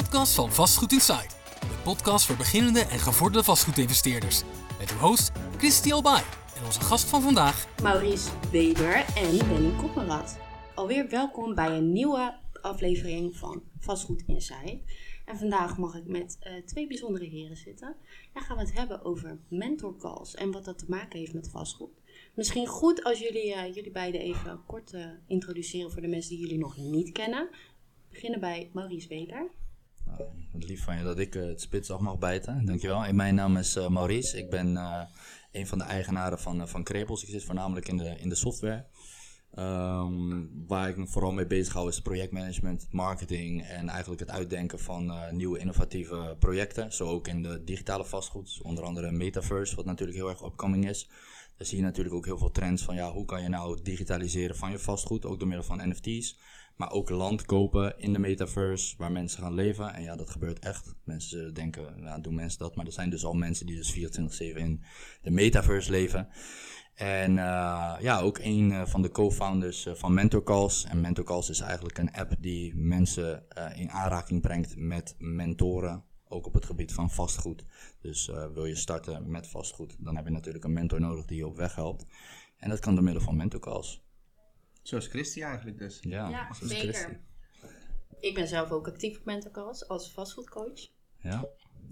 podcast van Vastgoed Inside. De podcast voor beginnende en gevorderde vastgoedinvesteerders. Met uw host Christy Albay en onze gast van vandaag Maurice Weber en Benny Kopperat. Alweer welkom bij een nieuwe aflevering van Vastgoed Inside. En vandaag mag ik met eh, twee bijzondere heren zitten. Dan gaan we het hebben over mentor calls en wat dat te maken heeft met vastgoed. Misschien goed als jullie eh, jullie beiden even kort eh, introduceren voor de mensen die jullie nog niet kennen. We beginnen bij Maurice Weber. Nou, lief van je dat ik eh, het spits af mag bijten. Dankjewel. En mijn naam is eh, Maurice. Ik ben eh, een van de eigenaren van, van Krepels. Ik zit voornamelijk in de, in de software. Ehm, waar ik me vooral mee bezig hou is projectmanagement, marketing en eigenlijk het uitdenken van nieuwe innovatieve projecten. Zo ook in de digitale vastgoed, onder andere Metaverse, wat natuurlijk heel erg opkoming is. Daar zie je natuurlijk ook heel veel trends van ja, hoe kan je nou digitaliseren van je vastgoed, ook door middel van NFT's. Maar ook land kopen in de metaverse waar mensen gaan leven. En ja, dat gebeurt echt. Mensen denken, nou doen mensen dat. Maar er zijn dus al mensen die dus 24-7 in de metaverse leven. En uh, ja, ook een uh, van de co-founders uh, van Mentor Calls. En Mentor Calls is eigenlijk een app die mensen in aanraking brengt met mentoren. Ook op het gebied van vastgoed. Dus wil je starten met vastgoed, dan heb je natuurlijk een mentor nodig die je op weg helpt. En dat kan door middel van Mentor Calls. Zoals Christy eigenlijk dus. Ja, Ja, zeker. Christy. Ik ben zelf ook actief op mentor calls als vastgoedcoach. Ja,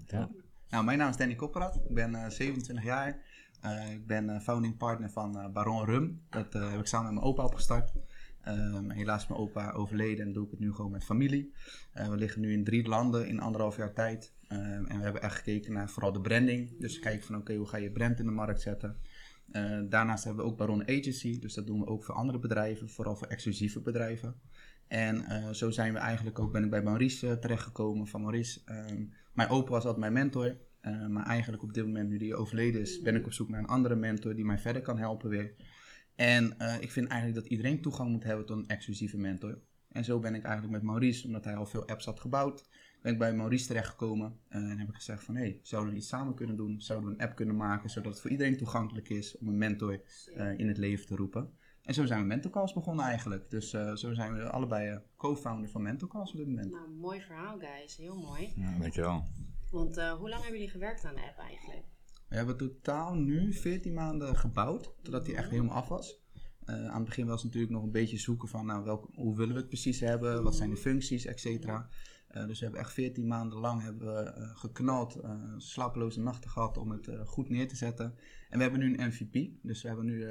ja. Nou, mijn naam is Danny Kopperat. Ik ben eh, 27 jaar. Eh, ik ben eh, founding partner van Baron Rum. Dat eh, heb ik samen met mijn opa opgestart. Ehm, helaas is mijn opa overleden en doe ik het nu gewoon met familie. Eh, we liggen nu in drie landen in anderhalf jaar tijd. Ehm, en we hebben echt gekeken naar vooral de branding. Dus kijken van oké, hoe ga je brand in de markt zetten. Eh, daarnaast hebben we ook Baron Agency. Dus dat doen we ook voor andere bedrijven, vooral voor exclusieve bedrijven. En eh, zo zijn we eigenlijk ook, ben ik bij Maurice eh, terechtgekomen. Van Maurice, ehm, mijn opa was altijd mijn mentor. Maar eigenlijk op dit moment, nu die overleden is, ben ik op zoek naar een andere mentor die mij verder kan helpen weer. En ik vind eigenlijk dat iedereen toegang moet hebben tot een exclusieve mentor. En zo ben ik eigenlijk met Maurice, omdat hij al veel apps had gebouwd, ben ik bij Maurice terechtgekomen. Eh, en heb ik gezegd van, hé, hey, zouden we iets samen kunnen doen? Zouden we een app kunnen maken, zodat het voor iedereen toegankelijk is om een mentor eh, in het leven te roepen? En zo zijn we Mentorcalls begonnen eigenlijk. Dus eh, zo zijn we allebei co-founder van Mentorcalls op dit moment. Nou, mooi verhaal guys, heel mooi. ja dankjewel. Want eh, hoe lang hebben jullie gewerkt aan de app eigenlijk? We hebben totaal nu 14 maanden gebouwd, totdat die echt helemaal af was. Eh, aan het begin was het natuurlijk nog een beetje zoeken van nou, welke, hoe willen we het precies hebben, wat zijn de functies, et cetera. Eh, dus we hebben echt 14 maanden lang hebben we, eh, geknald, eh, slapeloze nachten gehad om het goed neer te zetten. En we hebben nu een MVP, dus we hebben nu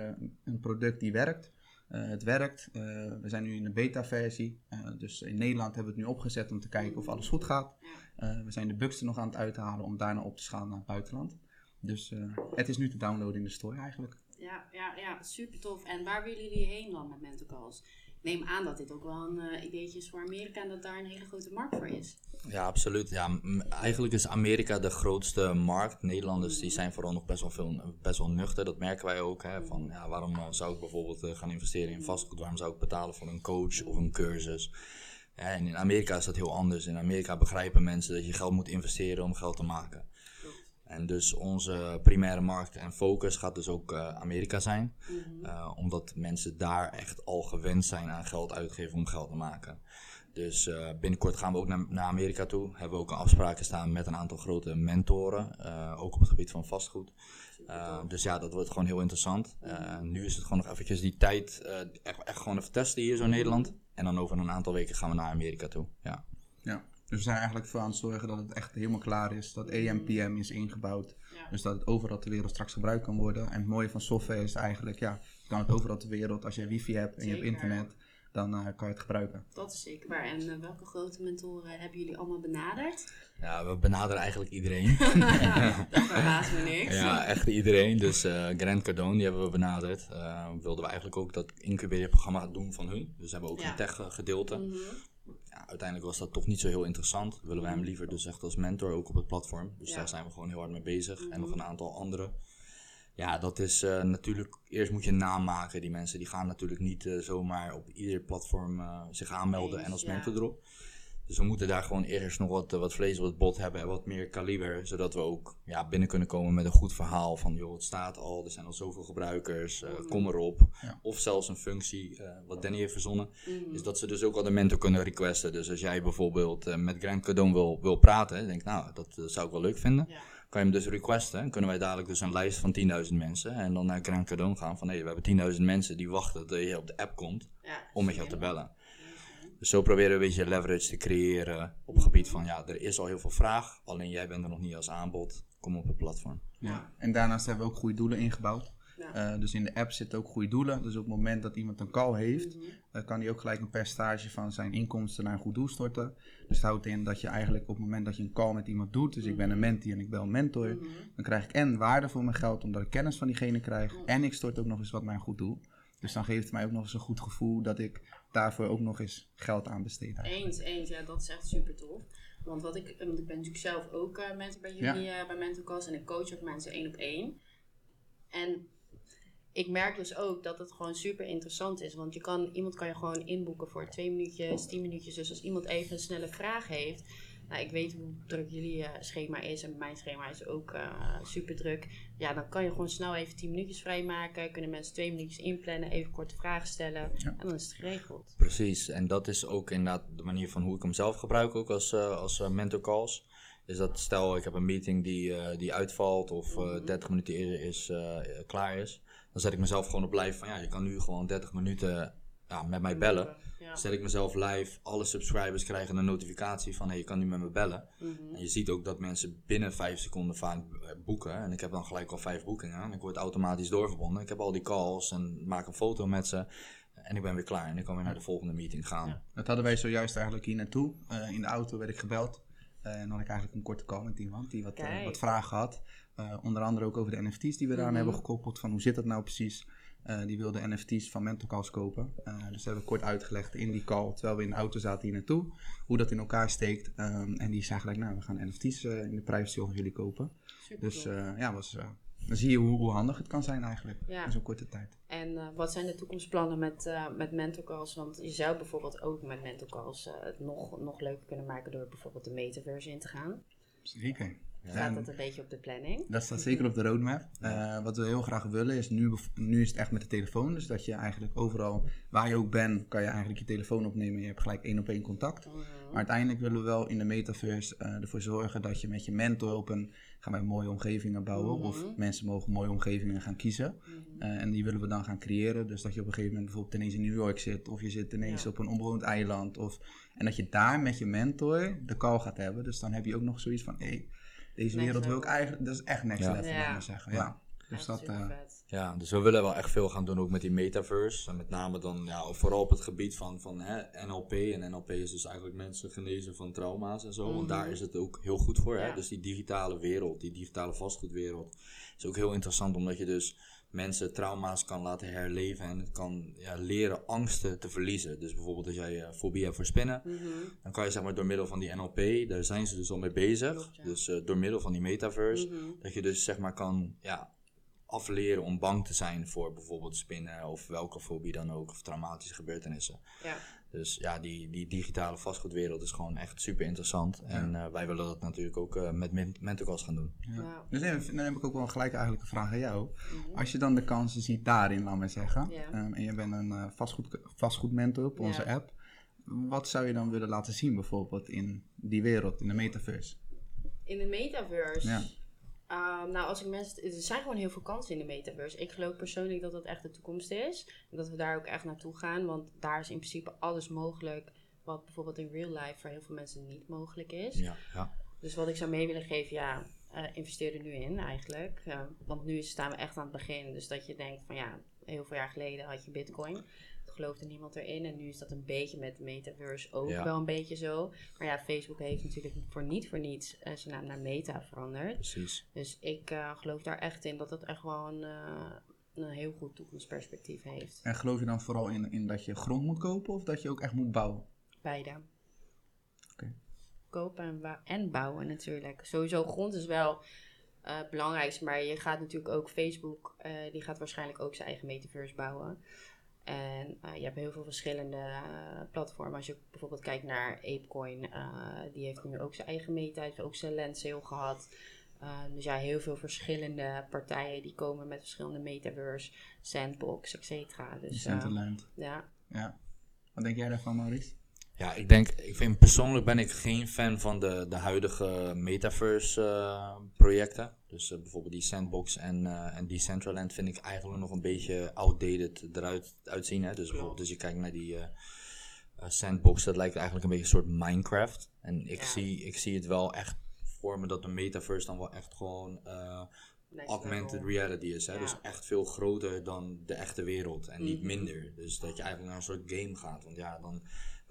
een product die werkt. Het werkt, we zijn nu in de beta-versie, dus in Nederland hebben we het nu opgezet om te kijken of alles goed gaat. We zijn de bugs er nog aan het uithalen om daarna op te schalen naar het buitenland. Dus het is nu te downloaden in de store eigenlijk. Ja, ja, ja, super tof. En waar willen jullie heen dan met mentor calls? Neem aan dat dit ook wel een eh, ideetje is voor Amerika en dat daar een hele grote markt voor is. Ja, absoluut. Ja, eigenlijk is Amerika de grootste markt. Nederlanders die zijn vooral nog best wel, veel, best wel nuchter. Dat merken wij ook. Hè, van, ja, waarom eh, zou ik bijvoorbeeld eh, gaan investeren in vastgoed? Waarom zou ik betalen voor een coach of een cursus? Ja, en in Amerika is dat heel anders. In Amerika begrijpen mensen dat je geld moet investeren om geld te maken. En dus onze primaire markt en focus gaat dus ook eh, Amerika zijn. Eh, omdat mensen daar echt al gewend zijn aan geld uitgeven om geld te maken. Dus eh, binnenkort gaan we ook naar, naar Amerika toe. Hebben we ook een afspraken staan met een aantal grote mentoren. eh, ook op het gebied van vastgoed. Dus ja, dat wordt gewoon heel interessant. Eh, nu is het gewoon nog eventjes die tijd eh, echt, echt gewoon even testen hier zo in Nederland. En dan over een aantal weken gaan we naar Amerika toe. Ja. Ja. Dus we zijn eigenlijk voor aan het zorgen dat het echt helemaal klaar is. Dat EMPM is ingebouwd. Ja. Dus dat het overal ter wereld straks gebruikt kan worden. En het mooie van software is eigenlijk, ja, je kan het overal ter wereld. Als je wifi hebt en je hebt internet, dan eh, kan je het gebruiken. Dat is zeker waar. En eh, welke grote mentoren hebben jullie allemaal benaderd? ja, we benaderen eigenlijk iedereen. dat verbaast me niks. Ja, echt iedereen. Dus eh Grant Cardone, die hebben we benaderd. Eh, wilden we eigenlijk ook dat incubatorprogramma doen van hun. Dus hebben we ook Ja. een tech gedeelte. Mhm. Ja, uiteindelijk was dat toch niet zo heel interessant. Willen we hem liever dus echt als mentor ook op het platform. Dus Ja. daar zijn we gewoon heel hard mee bezig. En Mhm. nog een aantal andere. Ja, dat is eh, natuurlijk... Eerst moet je een naam maken. Die mensen die gaan natuurlijk niet eh, zomaar op ieder platform eh, zich aanmelden en als mentor erop. Dus Dus we moeten daar gewoon eerst nog wat, eh, wat vlees op het bot hebben en wat meer kaliber. Zodat we ook ja, binnen kunnen komen met een goed verhaal van joh, het staat al, er zijn al zoveel gebruikers, eh, kom erop. Ja. Of zelfs een functie, eh, wat Danny heeft verzonnen, is dat ze dus ook al de mentor kunnen requesten. Dus als jij bijvoorbeeld met Grant Cardone wil, wil praten, denk nou, dat zou ik wel leuk vinden. Ja. Kan je hem dus requesten en kunnen wij dadelijk dus een lijst van 10.000 mensen. En dan naar Grant Cardone gaan van hé, we hebben 10.000 mensen die wachten dat je op de app komt Ja, om met jou te bellen. Dus zo proberen we een beetje leverage te creëren op het gebied van ja, er is al heel veel vraag, alleen jij bent er nog niet als aanbod. Kom op het platform. Ja. En daarnaast hebben we ook goede doelen ingebouwd. Ja. Eh, dus in de app zitten ook goede doelen. Dus op het moment dat iemand een call heeft, Mhm. eh, kan hij ook gelijk een percentage van zijn inkomsten naar een goed doel storten. Dus het houdt in dat je eigenlijk op het moment dat je een call met iemand doet, dus ik ben een mentee en ik bel een mentor, Mhm. dan krijg ik en waarde voor mijn geld omdat ik kennis van diegene krijg. En ik stort ook nog eens wat naar een goed doel. Dus dan geeft het mij ook nog eens een goed gevoel dat ik daarvoor ook nog eens geld aan besteed. eigenlijk. Eens, eens. Ja, dat is echt super tof. Want wat ik, want ik ben natuurlijk zelf ook eh mentor bij jullie, eh, bij. En ik coach ook mensen één op één. En ik merk dus ook dat het gewoon super interessant is. Want je kan, iemand kan je gewoon inboeken voor twee minuutjes, tien minuutjes. Dus als iemand even een snelle vraag heeft. Nou, ik weet hoe druk jullie eh, schema is. En mijn schema is ook super druk. Ja, dan kan je gewoon snel even tien minuutjes vrijmaken. Kunnen mensen twee minuutjes inplannen, even korte vragen stellen. Ja. En dan is het geregeld. Precies, en dat is ook inderdaad de manier van hoe ik hem zelf gebruik, ook als, eh, als eh, mentor calls. Is dat stel ik heb een meeting die, eh, die uitvalt of eh, Mhm. 30 minuten eerder is, eh, klaar is. Dan zet ik mezelf gewoon op live van ja, je kan nu gewoon 30 minuten ja, met mij bellen. Ja. Zet ik mezelf live, alle subscribers krijgen een notificatie van hey, je kan nu met me bellen. Mhm. En je ziet ook dat mensen binnen 5 seconden vaak eh, boeken. En ik heb dan gelijk al 5 boekingen. En ik word automatisch doorverbonden. Ik heb al die calls en maak een foto met ze. En ik ben weer klaar. En ik kan weer naar de volgende meeting gaan. Ja. Dat hadden wij zojuist eigenlijk hier naartoe. Eh, in de auto werd ik gebeld. Eh, en dan had ik eigenlijk een korte call met iemand die wat, wat vragen had. Eh, onder andere ook over de NFT's die we eraan Mhm. hebben gekoppeld. Van hoe zit dat nou precies? Eh, die wilde NFT's van Mental Calls kopen. Eh, dus hebben we kort uitgelegd in die call. Terwijl we in de auto zaten hier naartoe. Hoe dat in elkaar steekt. Ehm, en die zei gelijk, nou we gaan NFT's eh, in de privacy van jullie kopen. Super Dus ja, was, dan zie je hoe, hoe handig het kan zijn eigenlijk. Ja. In zo'n korte tijd. En wat zijn de toekomstplannen met, met mental calls? Want je zou bijvoorbeeld ook met mental calls eh, het nog, nog leuker kunnen maken door bijvoorbeeld de metaverse in te gaan. Zeker. Staat En- dat een beetje op de planning? Dat staat zeker op de roadmap. Eh, wat we heel graag willen is, nu, nu is het echt met de telefoon. Dus dat je eigenlijk overal, waar je ook bent, kan je eigenlijk je telefoon opnemen. Je hebt gelijk één op één contact. Mhm. Maar uiteindelijk willen we wel in de metaverse eh, ervoor zorgen dat je met je mentor op een, gaan wij mooie omgevingen bouwen. Mhm. Of mensen mogen mooie omgevingen gaan kiezen. Mhm. Eh, en die willen we dan gaan creëren. Dus dat je op een gegeven moment bijvoorbeeld ineens in New York zit. Of je zit ineens Ja. op een onbewoond eiland. Of, en dat je daar met je mentor de call gaat hebben. Dus dan heb je ook nog zoiets van, hey, deze Next wereld wil ik eigenlijk, dat is echt next Ja. level, Ja. maar zeggen. Ja. Dus dat, eh. Ja, dus we willen wel echt veel gaan doen ook met die metaverse. En met name dan ja, vooral op het gebied van, van hè, NLP. En NLP is dus eigenlijk mensen genezen van trauma's en zo. Want Mhm. daar is het ook heel goed voor. Hè? Ja. Dus die digitale wereld, die digitale vastgoedwereld, is ook heel interessant. Omdat je dus mensen trauma's kan laten herleven. En het kan ja, leren angsten te verliezen. Dus bijvoorbeeld als jij eh, fobie hebt voor spinnen. Mhm. Dan kan je zeg maar door middel van die NLP, daar zijn ze dus al mee bezig. Klopt, ja. Dus eh, door middel van die metaverse. Mhm. Dat je dus zeg maar kan ja, afleren om bang te zijn voor bijvoorbeeld spinnen of welke fobie dan ook, of traumatische gebeurtenissen. Ja. Dus ja, die, die digitale vastgoedwereld is gewoon echt super interessant. En eh, wij willen dat natuurlijk ook eh, met men- Mentocast gaan doen. ja. Ja. Dus dan dan heb ik ook wel gelijk eigenlijk een vraag aan jou. Mhm. Als je dan de kansen ziet daarin, laat maar zeggen. Ja. ehm, en je bent een eh, vastgoed, vastgoedmentor op onze Ja. app. Wat zou je dan willen laten zien bijvoorbeeld in die wereld, in de metaverse? In de metaverse. Ja. Ehm, nou, als ik mensen. Er zijn gewoon heel veel kansen in de metaverse. Ik geloof persoonlijk dat dat echt de toekomst is. En dat we daar ook echt naartoe gaan. Want daar is in principe alles mogelijk. Wat bijvoorbeeld in real life voor heel veel mensen niet mogelijk is. Ja, ja. Dus wat ik zou mee willen geven, ja, eh, investeer er nu in eigenlijk. Want nu staan we echt aan het begin. Dus dat je denkt van ja, heel veel jaar geleden had je bitcoin. Geloofde niemand erin. En nu is dat een beetje met metaverse ook Ja. wel een beetje zo. Maar ja, Facebook heeft natuurlijk voor niet voor niets eh, zijn naam naar Meta veranderd. precies. Dus ik eh, geloof daar echt in dat het echt wel een, eh, een heel goed toekomstperspectief heeft. En geloof je dan vooral in, in dat je grond moet kopen of dat je ook echt moet bouwen? Beide. Oké. Kopen en, en bouwen natuurlijk. Sowieso grond is wel eh, het belangrijkste. Maar je gaat natuurlijk ook Facebook, eh, die gaat waarschijnlijk ook zijn eigen metaverse bouwen. En eh, je hebt heel veel verschillende eh, platformen. Als je bijvoorbeeld kijkt naar Apecoin, eh, die heeft nu ook zijn eigen meta, heeft ook zijn land sale gehad. Uh, dus ja, heel veel verschillende partijen die komen met verschillende metaverse, sandbox, et cetera. Dus, Decentraland. ja. Ja. Wat denk jij daarvan, Maurice? Ja, ik denk, ik vind persoonlijk ben ik geen fan van de, de huidige metaverse eh, projecten. Dus eh, bijvoorbeeld die Sandbox en, eh, en Decentraland vind ik eigenlijk nog een beetje outdated eruit uitzien. Hè? Dus bijvoorbeeld als je kijkt naar die eh, Sandbox, dat lijkt eigenlijk een beetje een soort Minecraft. En ik, Ja. zie, ik zie het wel echt voor me dat de metaverse dan wel echt gewoon augmented level. reality is. Hè? Ja. Dus echt veel groter dan de echte wereld en niet Mhm. minder. Dus dat je eigenlijk naar een soort game gaat. Want ja, dan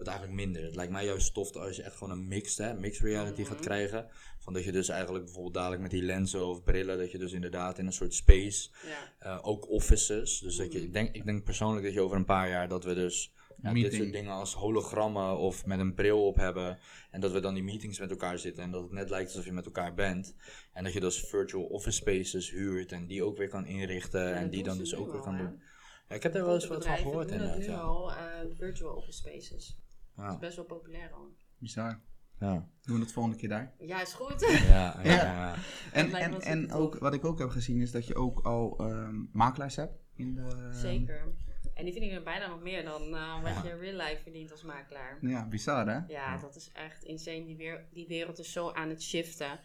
wordt het eigenlijk minder. Het lijkt mij juist tof als je echt gewoon een mixed, hè, mixed reality gaat Mhm. krijgen. Van dat je dus eigenlijk bijvoorbeeld dadelijk met die lenzen of brillen, dat je dus inderdaad in een soort space, Ja. eh, ook offices. Dus dat je, Mhm. ik, denk, ik denk persoonlijk dat je over een paar jaar dat we dus ja, dit soort dingen als hologrammen of met een bril op hebben. En dat we dan die meetings met elkaar zitten en dat het net lijkt alsof je met elkaar bent. En dat je dus virtual office spaces huurt en die ook weer kan inrichten Ja, en die dan dus ook weer kan hè? doen. Ja, ik heb daar wel eens wat van gehoord inderdaad. nu Ja. al, eh, virtual office spaces. Dat is best wel populair al. Bizar. Ja. Doen we het volgende keer daar. Ja, is goed. Ja, ja, Ja. ja. En, en, en ook, wat ik ook heb gezien is dat je ook al ehm, makelaars hebt. In de, Zeker. En die verdienen bijna nog meer dan eh, wat Ja. je real life verdient als makelaar. Ja, bizar hè? Ja, dat is echt insane. Die, weer, die wereld is zo aan het shiften.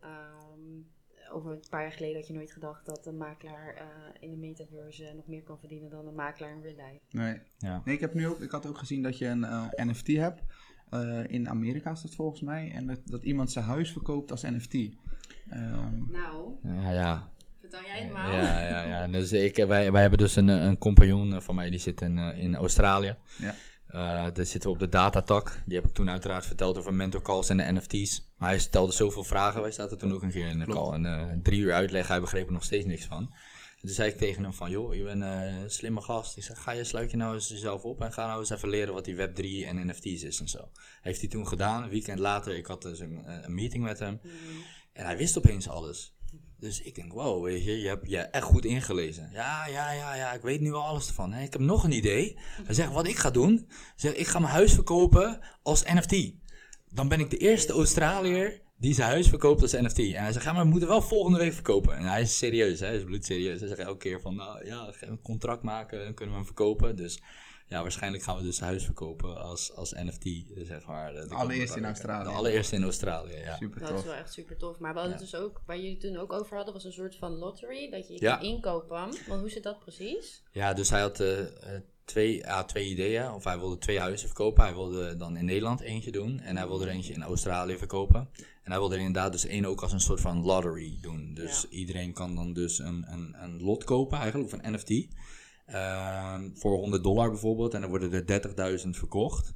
Ehm, over een paar jaar geleden had je nooit gedacht dat een makelaar eh, in de metaverse eh, nog meer kan verdienen dan een makelaar in real life. Nee. Ja. nee, ik heb nu ook, ik had ook gezien dat je een eh, NFT hebt. Eh, in Amerika is dat volgens mij. En dat, dat iemand zijn huis verkoopt als NFT. Ehm, Nou, Ja, ja. vertel jij het maar. Ja, ja, ja. Dus ik, wij, wij hebben dus een, een compagnon van mij, die zit in, eh, in Australië. Ja. Eh, daar zitten we op de datatak. Die heb ik toen uiteraard verteld over mentor calls en de NFT's. Maar hij stelde zoveel vragen. Wij zaten toen ook een keer in de call. En eh, drie uur uitleg, hij begreep er nog steeds niks van. Toen zei ik tegen hem van, joh, je bent eh, een slimme gast. Ik zeg, ga je, sluit je nou eens jezelf op en ga nou eens even leren wat die Web3 en NFT's is en zo. Heeft hij toen gedaan. Een weekend later, ik had dus een, een meeting met hem. Mhm. En hij wist opeens alles. Dus ik denk, wow, weet je, je hebt je echt goed ingelezen. Ja, ja, ja, ja, ik weet nu al alles ervan. En ik heb nog een idee. Hij zegt, wat ik ga doen, zegt, ik ga mijn huis verkopen als NFT. Dan ben ik de eerste Australiër die zijn huis verkoopt als NFT. En hij zegt, ja, maar we moeten wel volgende week verkopen. En hij is serieus, hè, hij is bloedserieus. Hij zegt elke keer van, nou ja, een contract maken, dan kunnen we hem verkopen. Dus ja, waarschijnlijk gaan we dus huis verkopen als, als NFT, zeg maar. De allereerste in Australië. De allereerste in Australië, ja. Super Dat is wel echt super tof. Maar we hadden Ja. dus ook, waar jullie toen ook over hadden, was een soort van lottery. Dat je Ja. kan inkopen. Want hoe zit dat precies? Ja, dus hij had eh, eh, twee, ja, twee ideeën. Of hij wilde twee huizen verkopen. Hij wilde dan in Nederland eentje doen. En hij wilde er eentje in Australië verkopen. En hij wilde er inderdaad dus één ook als een soort van lottery doen. Dus iedereen kan dan dus een, een, een lot kopen eigenlijk, of een NFT. Ehm, voor 100 dollar bijvoorbeeld. En dan worden er 30.000 verkocht.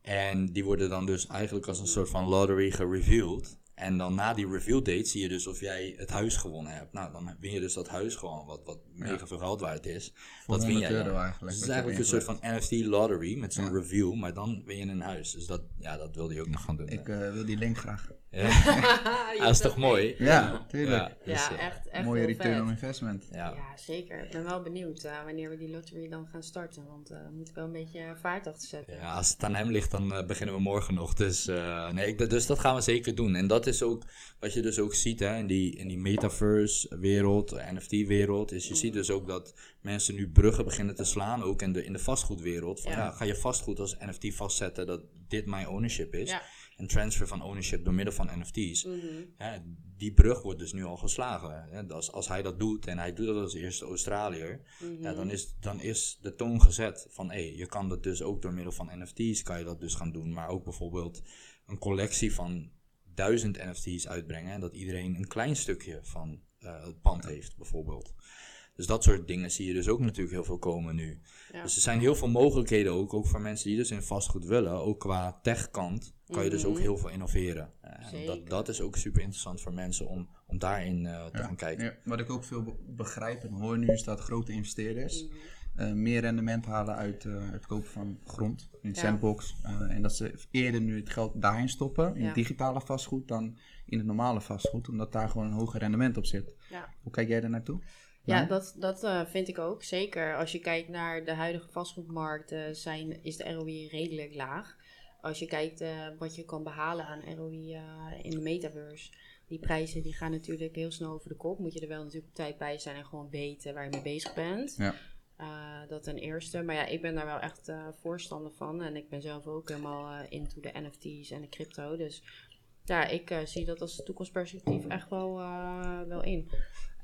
En die worden dan dus eigenlijk als een soort van lottery gereveeld. En dan na die reveal date zie je dus of jij het huis gewonnen hebt. Nou, dan win je dus dat huis gewoon, wat, wat mega veel geld waard is. Voor dat win 100 jij. euro dan. eigenlijk. Dus het is je eigenlijk een soort van NFT lottery met zo'n Ja. review, maar dan win je een huis. Dus dat, ja, dat wilde je ook nog gaan doen. Ik eh, wil die link graag. Dat is toch mooi? Ja, tuurlijk. Ja, dus, Ja, eh, echt, echt Mooie return vet. on investment. ja. Ja, zeker. Ik ben wel benieuwd eh, wanneer we die lottery dan gaan starten. Want eh, we moeten wel een beetje vaart achter zetten. Ja, als het aan hem ligt, dan eh, beginnen we morgen nog. Dus, eh, nee, ik- dus dat gaan we zeker doen. En dat is ook wat je dus ook ziet hè, in die, in die metaverse-wereld, NFT-wereld. Is je ziet dus ook dat mensen nu bruggen beginnen te slaan, ook in de, in de vastgoedwereld. Van, Ja. ja. ga je vastgoed als NFT vastzetten dat dit mijn ownership is. Ja. En transfer van ownership door middel van NFT's. Mhm. Ja, die brug wordt dus nu al geslagen. Hè. Als, als hij dat doet en hij doet dat als eerste Australiër, Mhm. ja, dan, is, dan is de toon gezet van hé, je kan dat dus ook door middel van NFT's kan je dat dus gaan doen. Maar ook bijvoorbeeld een collectie van duizend NFT's uitbrengen en dat iedereen een klein stukje van eh, het pand heeft, bijvoorbeeld. Dus dat soort dingen zie je dus ook natuurlijk heel veel komen nu. Ja. Dus er zijn heel veel mogelijkheden ook, ook voor mensen die dus in vastgoed willen. Ook qua techkant kan je dus ook Mhm. heel veel innoveren. Eh, en dat, dat is ook super interessant voor mensen om, om daarin eh, te Ja. gaan kijken. Ja, wat ik ook veel be- begrijp en hoor nu is dat grote investeerders Mhm. eh, meer rendement halen uit eh, het kopen van grond in Ja. sandbox. en dat ze eerder nu het geld daarin stoppen, in Ja. digitale vastgoed, dan in het normale vastgoed. Omdat daar gewoon een hoger rendement op zit. Ja. Hoe kijk jij daar naartoe? Ja, dat, dat eh, vind ik ook. Zeker als je kijkt naar de huidige vastgoedmarkt, zijn, is de ROI redelijk laag. Als je kijkt eh, wat je kan behalen aan ROI eh, in de metaverse, die prijzen die gaan natuurlijk heel snel over de kop. Moet je er wel natuurlijk op tijd bij zijn en gewoon weten waar je mee bezig bent. Ja. Dat ten eerste. Maar ja, ik ben daar wel echt voorstander van. En ik ben zelf ook helemaal into de NFT's en de crypto. Dus ja, ik zie dat als toekomstperspectief echt wel, wel in.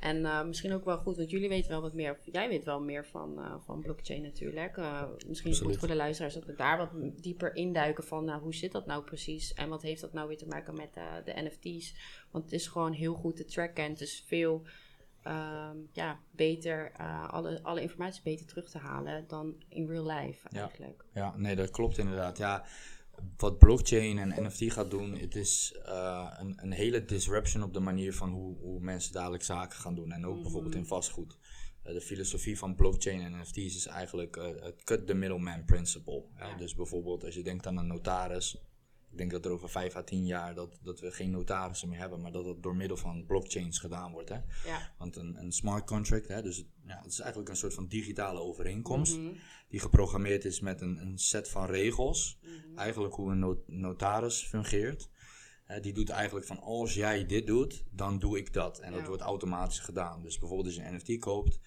En eh, misschien ook wel goed, want jullie weten wel wat meer. Jij weet wel meer van, van blockchain natuurlijk. Eh, misschien is het goed voor de luisteraars dat we daar wat dieper induiken van nou, hoe zit dat nou precies? En wat heeft dat nou weer te maken met de NFT's? Want het is gewoon heel goed te tracken en het is veel ehm, ja, beter, alle, alle informatie beter terug te halen dan in real life Ja. eigenlijk. Ja, nee, dat klopt inderdaad. Ja, wat blockchain en NFT gaat doen, het is eh, een, een hele disruption op de manier van hoe, hoe mensen dadelijk zaken gaan doen. En ook bijvoorbeeld in vastgoed. Eh, de filosofie van blockchain en NFT's is eigenlijk eh, het cut the middleman principle. Ja. Dus bijvoorbeeld als je denkt aan een notaris. Ik denk dat er over vijf à tien jaar dat, dat we geen notarissen meer hebben, maar dat het door middel van blockchains gedaan wordt. Hè? Ja. Want een, een smart contract, hè, dus het- ja, het is eigenlijk een soort van digitale overeenkomst Mhm. die geprogrammeerd is met een, een set van regels. Mhm. Eigenlijk hoe een no- notaris fungeert. Die doet eigenlijk van als jij dit doet, dan doe ik dat. En dat wordt automatisch gedaan. Dus bijvoorbeeld als je een NFT koopt,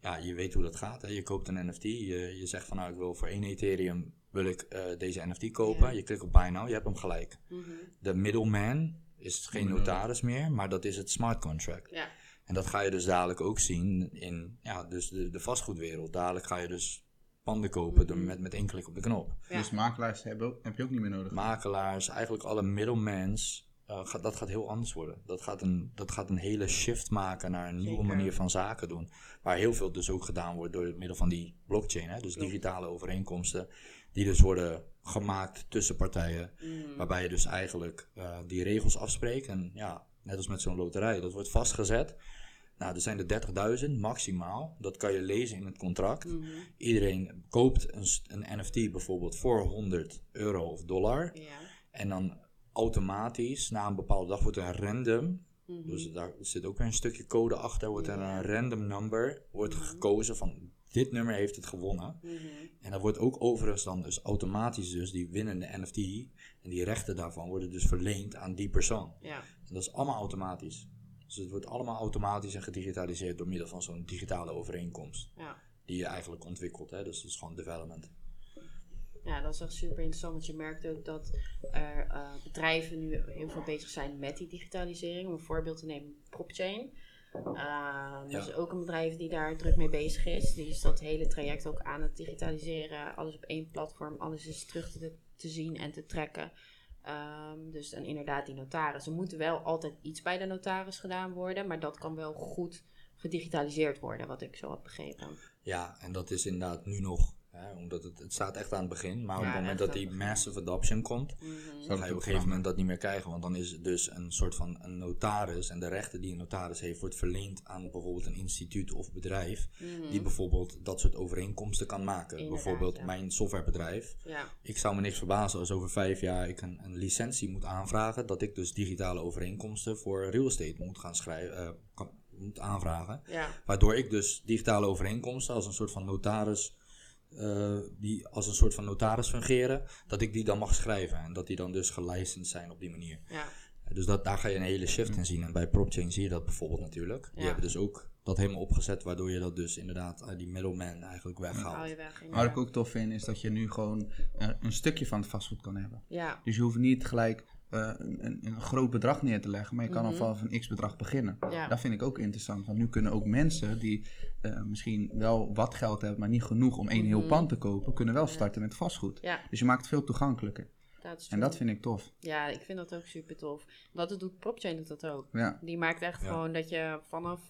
ja, je weet hoe dat gaat. Hè? Je koopt een NFT, je, je zegt van nou ik wil voor één Ethereum wil ik eh, deze NFT kopen. Ja. Je klikt op buy now, je hebt hem gelijk. Mhm. De middleman is geen notaris meer, maar dat is het smart contract. Ja. En dat ga je dus dadelijk ook zien in ja, dus de, de vastgoedwereld. Dadelijk ga je dus panden kopen door met, met één klik op de knop. Ja. Dus makelaars hebben ook, heb je ook niet meer nodig. Makelaars, eigenlijk alle middlemans, eh, gaat, dat gaat heel anders worden. Dat gaat, een, dat gaat een hele shift maken naar een nieuwe Zeker. manier van zaken doen. Waar heel veel dus ook gedaan wordt door het middel van die blockchain. Hè? Dus digitale overeenkomsten die dus worden gemaakt tussen partijen. Mhm. Waarbij je dus eigenlijk eh, die regels afspreekt. En ja, net als met zo'n loterij, dat wordt vastgezet. Nou, er zijn er 30.000 maximaal. Dat kan je lezen in het contract. Mhm. Iedereen koopt een, een NFT bijvoorbeeld voor 100 euro of dollar. Ja. En dan automatisch, na een bepaalde dag, wordt er een random. Mhm. Dus daar zit ook weer een stukje code achter. Wordt er een random number wordt gekozen van dit nummer heeft het gewonnen. Mhm. En dat wordt ook overigens dan dus automatisch dus die winnende NFT. En die rechten daarvan worden dus verleend aan die persoon. Ja. En dat is allemaal automatisch. Dus het wordt allemaal automatisch en gedigitaliseerd door middel van zo'n digitale overeenkomst. Ja. Die je eigenlijk ontwikkelt. Hè? Dus dat is gewoon development. Ja, dat is echt super interessant, want je merkt ook dat er eh, bedrijven nu heel veel bezig zijn met die digitalisering. Om een voorbeeld te nemen, PropChain. Uh, is ook een bedrijf die daar druk mee bezig is. Die is dat hele traject ook aan het digitaliseren. Alles op één platform, alles is terug te, te zien en te trekken. Ehm, dus en inderdaad, die notaris. Er moet wel altijd iets bij de notaris gedaan worden, maar dat kan wel goed gedigitaliseerd worden, wat ik zo had begrepen. Ja, en dat is inderdaad nu nog. Hè? Omdat het, het staat echt aan het begin. Maar op het moment dat die massive adoption komt. Mhm. Dan ga je op een gegeven moment dat niet meer krijgen. Want dan is het dus een soort van een notaris. En de rechten die een notaris heeft, wordt verleend aan bijvoorbeeld een instituut of bedrijf. Die bijvoorbeeld dat soort overeenkomsten kan maken. Mhm. Inderdaad, bijvoorbeeld ja. mijn softwarebedrijf. Ja, Ik zou me niks verbazen als over vijf jaar ik een, een licentie moet aanvragen. Dat ik dus digitale overeenkomsten voor real estate moet gaan schrijven. eh, kan, moet aanvragen. ja. Waardoor ik dus digitale overeenkomsten als een soort van notaris. Eh, die als een soort van notaris fungeren, dat ik die dan mag schrijven. En dat die dan dus gelicensed zijn op die manier. ja. Dus dat, daar ga je een hele shift in zien. En bij PropChain zie je dat bijvoorbeeld natuurlijk. Die Ja. hebben dus ook dat helemaal opgezet, waardoor je dat dus inderdaad die middleman eigenlijk Haal weghaalt. je weg. Wat ik ook tof vind, is dat je nu gewoon eh, een stukje van het vastgoed kan hebben. Ja, Dus je hoeft niet gelijk eh, een, een, een groot bedrag neer te leggen, maar je kan al vanaf een x bedrag beginnen. Mhm. Ja. Dat vind ik ook interessant, want nu kunnen ook mensen die eh, misschien wel wat geld hebben, maar niet genoeg om één heel pand te kopen, kunnen wel starten met vastgoed. Mhm. ja, Dus je maakt het veel toegankelijker. dat is En dat vind ik tof. Ja, ik vind dat ook super tof. Wat het doet, PropChain doet dat ook. Ja. Die maakt echt Ja. gewoon dat je vanaf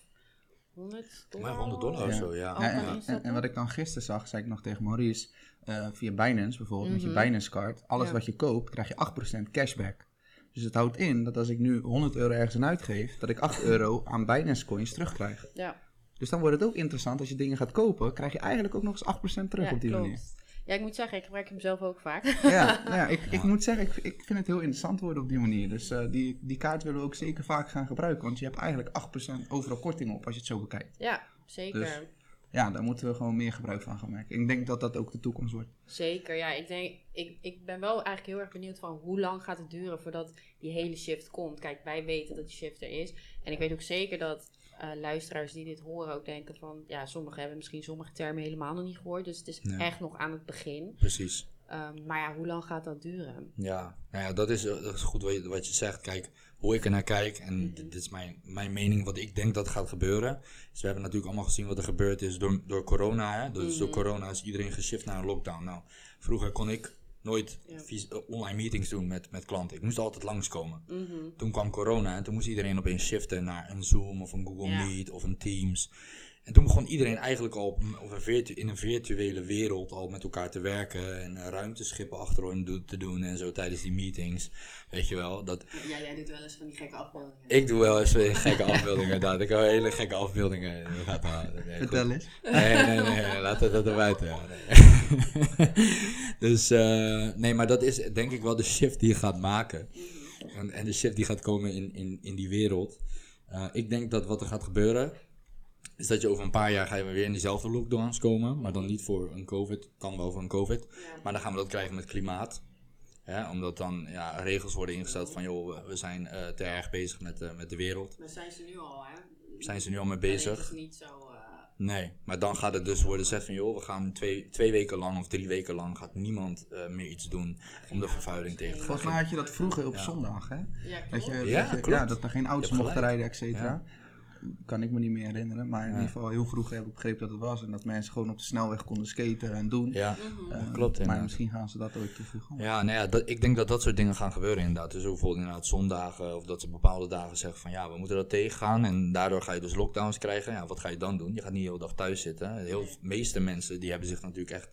100 dollar... Maar 100 dollar of zo, ja. Oh, en, en, instappen? en wat ik dan gisteren zag, zei ik nog tegen Maurice, eh, via Binance bijvoorbeeld, met je Mhm. Binance card, alles Ja. wat je koopt, krijg je 8% cashback. Dus het houdt in dat als ik nu 100 euro ergens aan uitgeef, dat ik 8 euro aan Binance coins terugkrijg. Ja, Dus dan wordt het ook interessant als je dingen gaat kopen, krijg je eigenlijk ook nog eens 8% terug ja op die klopt. manier. Ja, ik moet zeggen, ik gebruik hem zelf ook vaak. Ja, nou ja, ik, ik moet zeggen, ik, ik vind het heel interessant worden op die manier. Dus eh, die, die kaart willen we ook zeker vaak gaan gebruiken, want je hebt eigenlijk 8% overal korting op als je het zo bekijkt. ja, zeker. Dus- Ja, daar moeten we gewoon meer gebruik van gaan maken. Ik denk dat dat ook de toekomst wordt. Zeker, ja. Ik, denk, ik, ik ben wel eigenlijk heel erg benieuwd van hoe lang gaat het duren voordat die hele shift komt. Kijk, wij weten dat die shift er is. En ik weet ook zeker dat eh, luisteraars die dit horen ook denken van... Ja, sommigen hebben misschien sommige termen helemaal nog niet gehoord. Dus het is Ja. echt nog aan het begin. Precies. Ehm, maar ja, hoe lang gaat dat duren? Ja, nou ja, dat is, eh, dat is goed wat je, wat je zegt. Kijk, hoe ik er naar kijk, en dit, is mijn, mijn mening, wat ik denk dat gaat gebeuren. Is we hebben natuurlijk allemaal gezien wat er gebeurd is door, door corona. Hè? Dus door corona is iedereen geshift naar een lockdown. Nou, vroeger kon ik nooit Ja. eh, online meetings doen met, met klanten. Ik moest altijd langskomen. Mhm. Toen kwam corona en toen moest iedereen opeens shiften naar een Zoom of een Google Ja. Meet of een Teams. En toen begon iedereen eigenlijk al op, een- op een virtu- in een virtuele wereld al met elkaar te werken en ruimteschippen achterin do- te doen en zo tijdens die meetings. Weet je wel, dat, Ja, jij doet wel eens van die gekke afbeeldingen. ik doe wel eens weer gekke afbeeldingen inderdaad. Ik hou hele gekke afbeeldingen. Gaat halen. Nee. Vertel eens. Nee, nee, nee, laat dat er buiten. Ja, nee. dus, eh, nee, maar dat is denk ik wel de shift die je gaat maken. En, en de shift die gaat komen in, in, in die wereld. Eh, ik denk dat wat er gaat gebeuren, is dat je over een paar jaar ga je weer in diezelfde lockdowns komen. Maar dan niet voor een COVID, kan wel voor een COVID. Maar dan gaan we dat krijgen met klimaat. Hè, omdat dan ja, regels worden ingesteld van, joh, we zijn eh, te erg bezig met, eh, met de wereld. Maar zijn ze nu al, hè? Zijn ze nu al mee bezig? Het is niet zo... eh, Nee, maar dan gaat het dus worden gezegd van joh, we gaan twee, twee weken lang of drie weken lang gaat niemand eh, meer iets doen om de vervuiling tegen te gaan. Volgens mij had je dat vroeger op zondag, hè? Ja, Dat, je, Ja, dat, je- klopt. ja, dat er geen auto's mochten rijden, et cetera. Kan ik me niet meer herinneren. Maar in Ja. ieder geval heel vroeg heb ik begrepen dat het was. En dat mensen gewoon op de snelweg konden skaten en doen. Ja, Mhm. Eh, klopt Maar inderdaad. misschien gaan ze dat ooit toevoegen. Ja, nou ja, dat, ik denk dat dat soort dingen gaan gebeuren inderdaad. Dus bijvoorbeeld inderdaad zondagen of dat ze bepaalde dagen zeggen van ja, we moeten dat tegengaan. En daardoor ga je dus lockdowns krijgen. Ja, wat ga je dan doen? Je gaat niet de hele dag thuis zitten. Heel de meeste mensen die hebben zich natuurlijk echt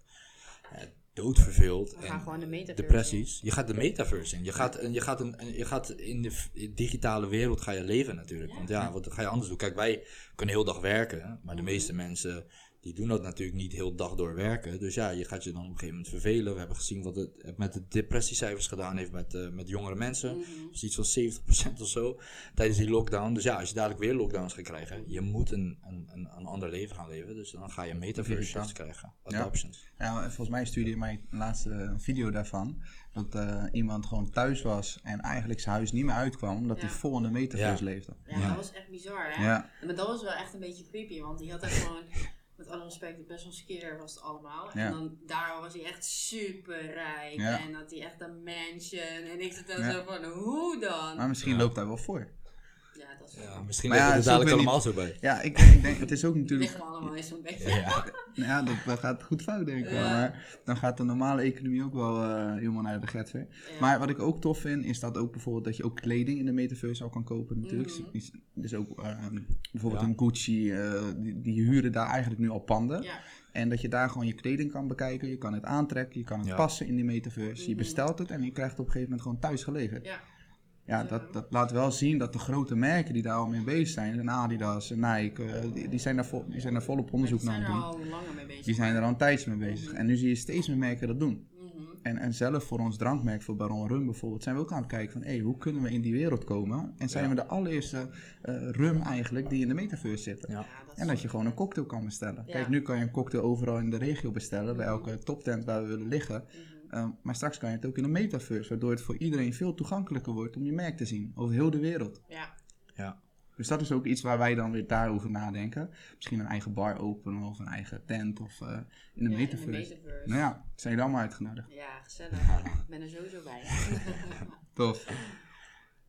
eh, doodverveeld. We gaan en gewoon de metaverse depressies. Je gaat de metaverse in. Je gaat, en je gaat, een, je gaat in de digitale wereld ga je leven natuurlijk. Want ja, wat ga je anders doen? Kijk, wij kunnen heel dag werken. Maar de meeste mensen die doen dat natuurlijk niet heel dag door werken. Dus ja, je gaat je dan op een gegeven moment vervelen. We hebben gezien wat het met de depressiecijfers gedaan heeft met, eh, met jongere mensen. Mhm. Dat is iets van 70% of zo tijdens die lockdown. Dus ja, als je dadelijk weer lockdowns gaat krijgen, je moet een, een, een, een ander leven gaan leven. Dus dan ga je metaverse krijgen. Ja. Adoptions. Ja, en volgens mij stuurde je mij laatst eh, een video daarvan. Dat eh, iemand gewoon thuis was en eigenlijk zijn huis niet meer uitkwam. Omdat Ja. hij vol in de metaverse Ja. leefde. Ja, Ja. dat was echt bizar, hè? Ja. Maar dat was wel echt een beetje creepy, want die had echt gewoon, met alle respect, best wel skeer was het allemaal. Ja. En dan, daar was hij echt super rijk Ja. en had hij echt een mansion. En ik zat dan Ja. zo van, hoe dan? Maar misschien loopt hij wel voor. Ja, dat is Ja, misschien Maar ja, liggen we het dadelijk allemaal zo bij. Ja, ik, ik denk, het is ook natuurlijk... liggen allemaal eens zo'n beetje. Ja. Nou ja, dat, dat gaat goed fout denk ik wel. Maar dan gaat de normale economie ook wel eh, helemaal naar de getver. Ja. Maar wat ik ook tof vind, is dat ook bijvoorbeeld dat je ook kleding in de metaverse al kan kopen natuurlijk. Dus, dus ook eh, bijvoorbeeld Ja. een Gucci, eh, die, die huren daar eigenlijk nu al panden. Ja, En dat je daar gewoon je kleding kan bekijken, je kan het aantrekken, je kan het Ja. passen in die metaverse. Je Mhm. bestelt het en je krijgt het op een gegeven moment gewoon thuis geleverd. ja. Ja, dat, dat laat wel zien dat de grote merken die daar al mee bezig zijn, en Adidas en Nike, eh, die, die, zijn daar vol, die zijn daar volop onderzoek die zijn naar er aan het doen. al langer mee bezig. Die zijn er al een tijdje mee bezig. En nu zie je steeds meer merken dat doen. Mhm. En, en zelf voor ons drankmerk, voor Baron Rum bijvoorbeeld, zijn we ook aan het kijken van, hé, hoe kunnen we in die wereld komen? En zijn Ja. we de allereerste eh, rum eigenlijk die in de metaverse zitten. Ja. Ja, dat is En dat je gewoon een cocktail kan bestellen. Ja. Kijk, nu kan je een cocktail overal in de regio bestellen, bij elke toptent waar we willen liggen. Mhm. Um, maar straks kan je het ook in een metaverse, waardoor het voor iedereen veel toegankelijker wordt om je merk te zien over heel de wereld. Ja, Ja. Dus dat is ook iets waar wij dan weer daarover nadenken. Misschien een eigen bar openen of een eigen tent of uh, in de Ja, metaverse. In de metaverse. Nou ja, zijn jullie allemaal uitgenodigd. Ja, gezellig. Ik ben er sowieso bij. Tof.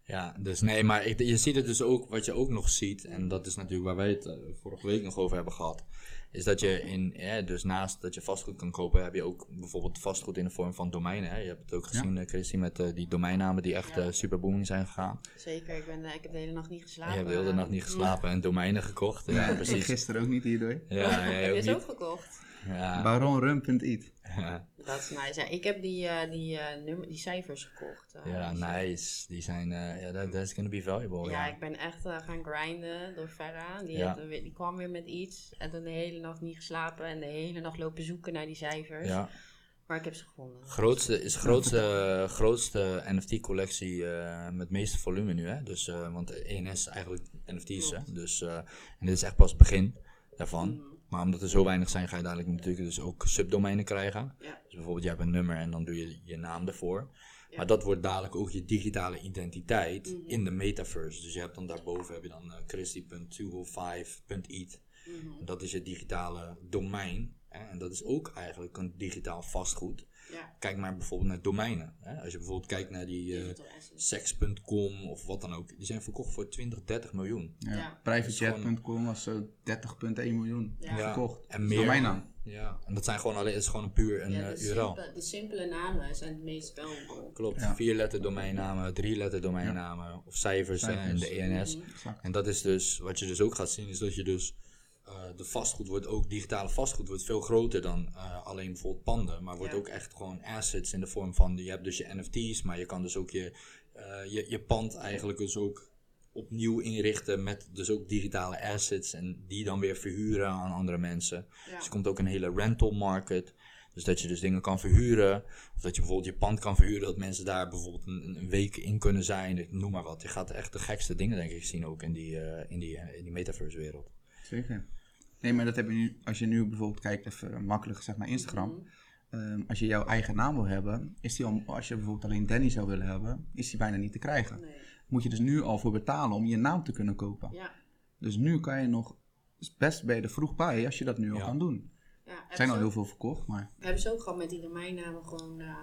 Ja, dus nee, maar ik, je ziet het dus ook, wat je ook nog ziet, en dat is natuurlijk waar wij het eh, vorige week nog over hebben gehad, is dat je in, ja, dus naast dat je vastgoed kan kopen, heb je ook bijvoorbeeld vastgoed in de vorm van domeinen. Hè? Je hebt het ook gezien, ja. Christy, met uh, die domeinnamen die echt Ja. uh, super booming zijn gegaan. Zeker, ik, ben, ik heb de hele nacht niet geslapen. je hebt de hele nacht niet geslapen en domeinen gekocht. Ja, Ja, precies. Gisteren ook niet hierdoor. Ja, jij Heb ook je ze ook niet. gekocht? Ja. Baronrum.it. Ja. Dat is nice. Ja, ik heb die, uh, die, uh, nummer, die cijfers gekocht. Uh, ja, nice. Die zijn, uh, ja, that, that's gonna be valuable. ja, Ja, ik ben echt uh, gaan grinden door Farah. Die, Ja. had, weer- die kwam weer met iets. En toen de hele nacht niet geslapen. En de hele nacht lopen zoeken naar die cijfers. ja. Maar ik heb ze gevonden. Grootste, is de grootste, grootste NFT-collectie met het meeste volume nu. Hè? Dus, uh, want ENS is eigenlijk NFT's. Hè? Dus, uh, en dit is echt pas het begin. daarvan. Mhm. Maar omdat er zo weinig zijn, ga je dadelijk natuurlijk dus ook subdomeinen krijgen. Ja. Dus bijvoorbeeld, je hebt een nummer en dan doe je je naam ervoor. Ja. Maar dat wordt dadelijk ook je digitale identiteit Mhm. in de metaverse. Dus je hebt dan daarboven heb je dan christy.205.it. Mhm. Dat is je digitale domein. Hè? En dat is ook eigenlijk een digitaal vastgoed. Ja, Kijk maar bijvoorbeeld naar domeinen. Hè? Als je bijvoorbeeld kijkt naar die eh, digital assets. sex.com of wat dan ook. Die zijn verkocht voor 20, 30 miljoen. Ja. Ja. Privatejet.com was zo 30,1 miljoen Ja. verkocht. En meer. domeinnaam. Ja, en dat zijn gewoon alleen, is gewoon een puur een ja, eh, de, URL. simpele, de simpele namen zijn het meest valuable. Klopt, Ja. vier letter domeinnamen, drie letter domeinnamen of cijfers, Cijfers. de ENS. Mhm. Exact. En dat is dus, wat je dus ook gaat zien, is dat je dus eh, de vastgoed wordt ook, digitale vastgoed wordt veel groter dan eh, alleen bijvoorbeeld panden. Maar wordt Ja. ook echt gewoon assets in de vorm van, je hebt dus je NFT's, maar je kan dus ook je, eh, je, je pand eigenlijk dus ook opnieuw inrichten met dus ook digitale assets en die dan weer verhuren aan andere mensen. Ja. Dus er komt ook een hele rental market. Dus dat je dus dingen kan verhuren. Of dat je bijvoorbeeld je pand kan verhuren. Dat mensen daar bijvoorbeeld een, een week in kunnen zijn. Noem maar wat. Je gaat echt de gekste dingen denk ik zien ook in die, eh, in die, eh, in die metaverse wereld. Zeker. Nee, maar dat heb je nu, als je nu bijvoorbeeld kijkt, even makkelijk gezegd naar Instagram. Mhm. Ehm, als je jouw eigen naam wil hebben, is die al, als je bijvoorbeeld alleen Danny zou willen hebben, is die bijna niet te krijgen. Nee. Moet je dus nu al voor betalen om je naam te kunnen kopen. Ja. Dus nu kan je nog, best je er vroeg bij als je dat nu al Ja. kan doen. Ja, Er zijn al heel veel verkocht, maar ook- hebben ze ook gehad met die domeinnamen gewoon, eh,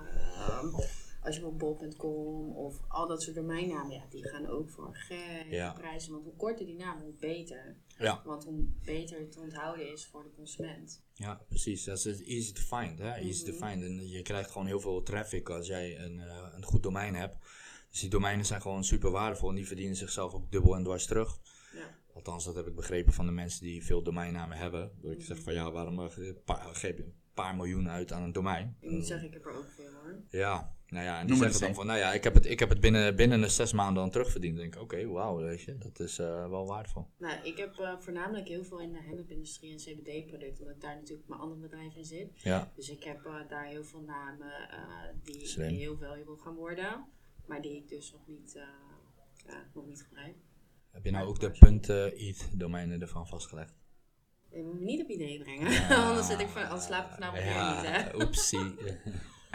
als je bijvoorbeeld bol.com of al dat soort domeinnamen, ja, die gaan ook voor gekke Ja. prijzen. Want hoe korter die naam, hoe beter. Ja. Want hoe beter het te onthouden is voor de consument. Ja, precies. Dat is easy to find. Hè? Easy to Mhm. find. En je krijgt gewoon heel veel traffic als jij een, eh, een goed domein hebt. Dus die domeinen zijn gewoon super waardevol en die verdienen zichzelf ook dubbel en dwars terug. Ja. Althans, dat heb ik begrepen van de mensen die veel domeinnamen hebben. Dat ik zeg van ja, waarom pa- geef je paar miljoen uit aan een domein? Ik moet zeggen, ik heb er ook veel hoor. Ja, nou ja, en die zeggen dan van nou ja, ik heb het, ik heb het binnen, binnen de zes maanden dan terugverdiend. Dan denk ik, oké, wauw, weet je, dat is eh, wel waardevol. Nou, ik heb eh, voornamelijk heel veel in de hennepindustrie en CBD-producten, omdat ik daar natuurlijk mijn andere bedrijf in zit. Ja, Dus ik heb eh, daar heel veel namen eh, die Slim. heel valuable gaan worden, maar die ik dus nog niet, eh, ja, nog niet gebruik. heb je nou ook de punten ETH domeinen ervan vastgelegd? Je moet me niet op idee brengen, anders, zit ik van, anders slaap ik vanavond weer ja, niet. Hè? Oepsie.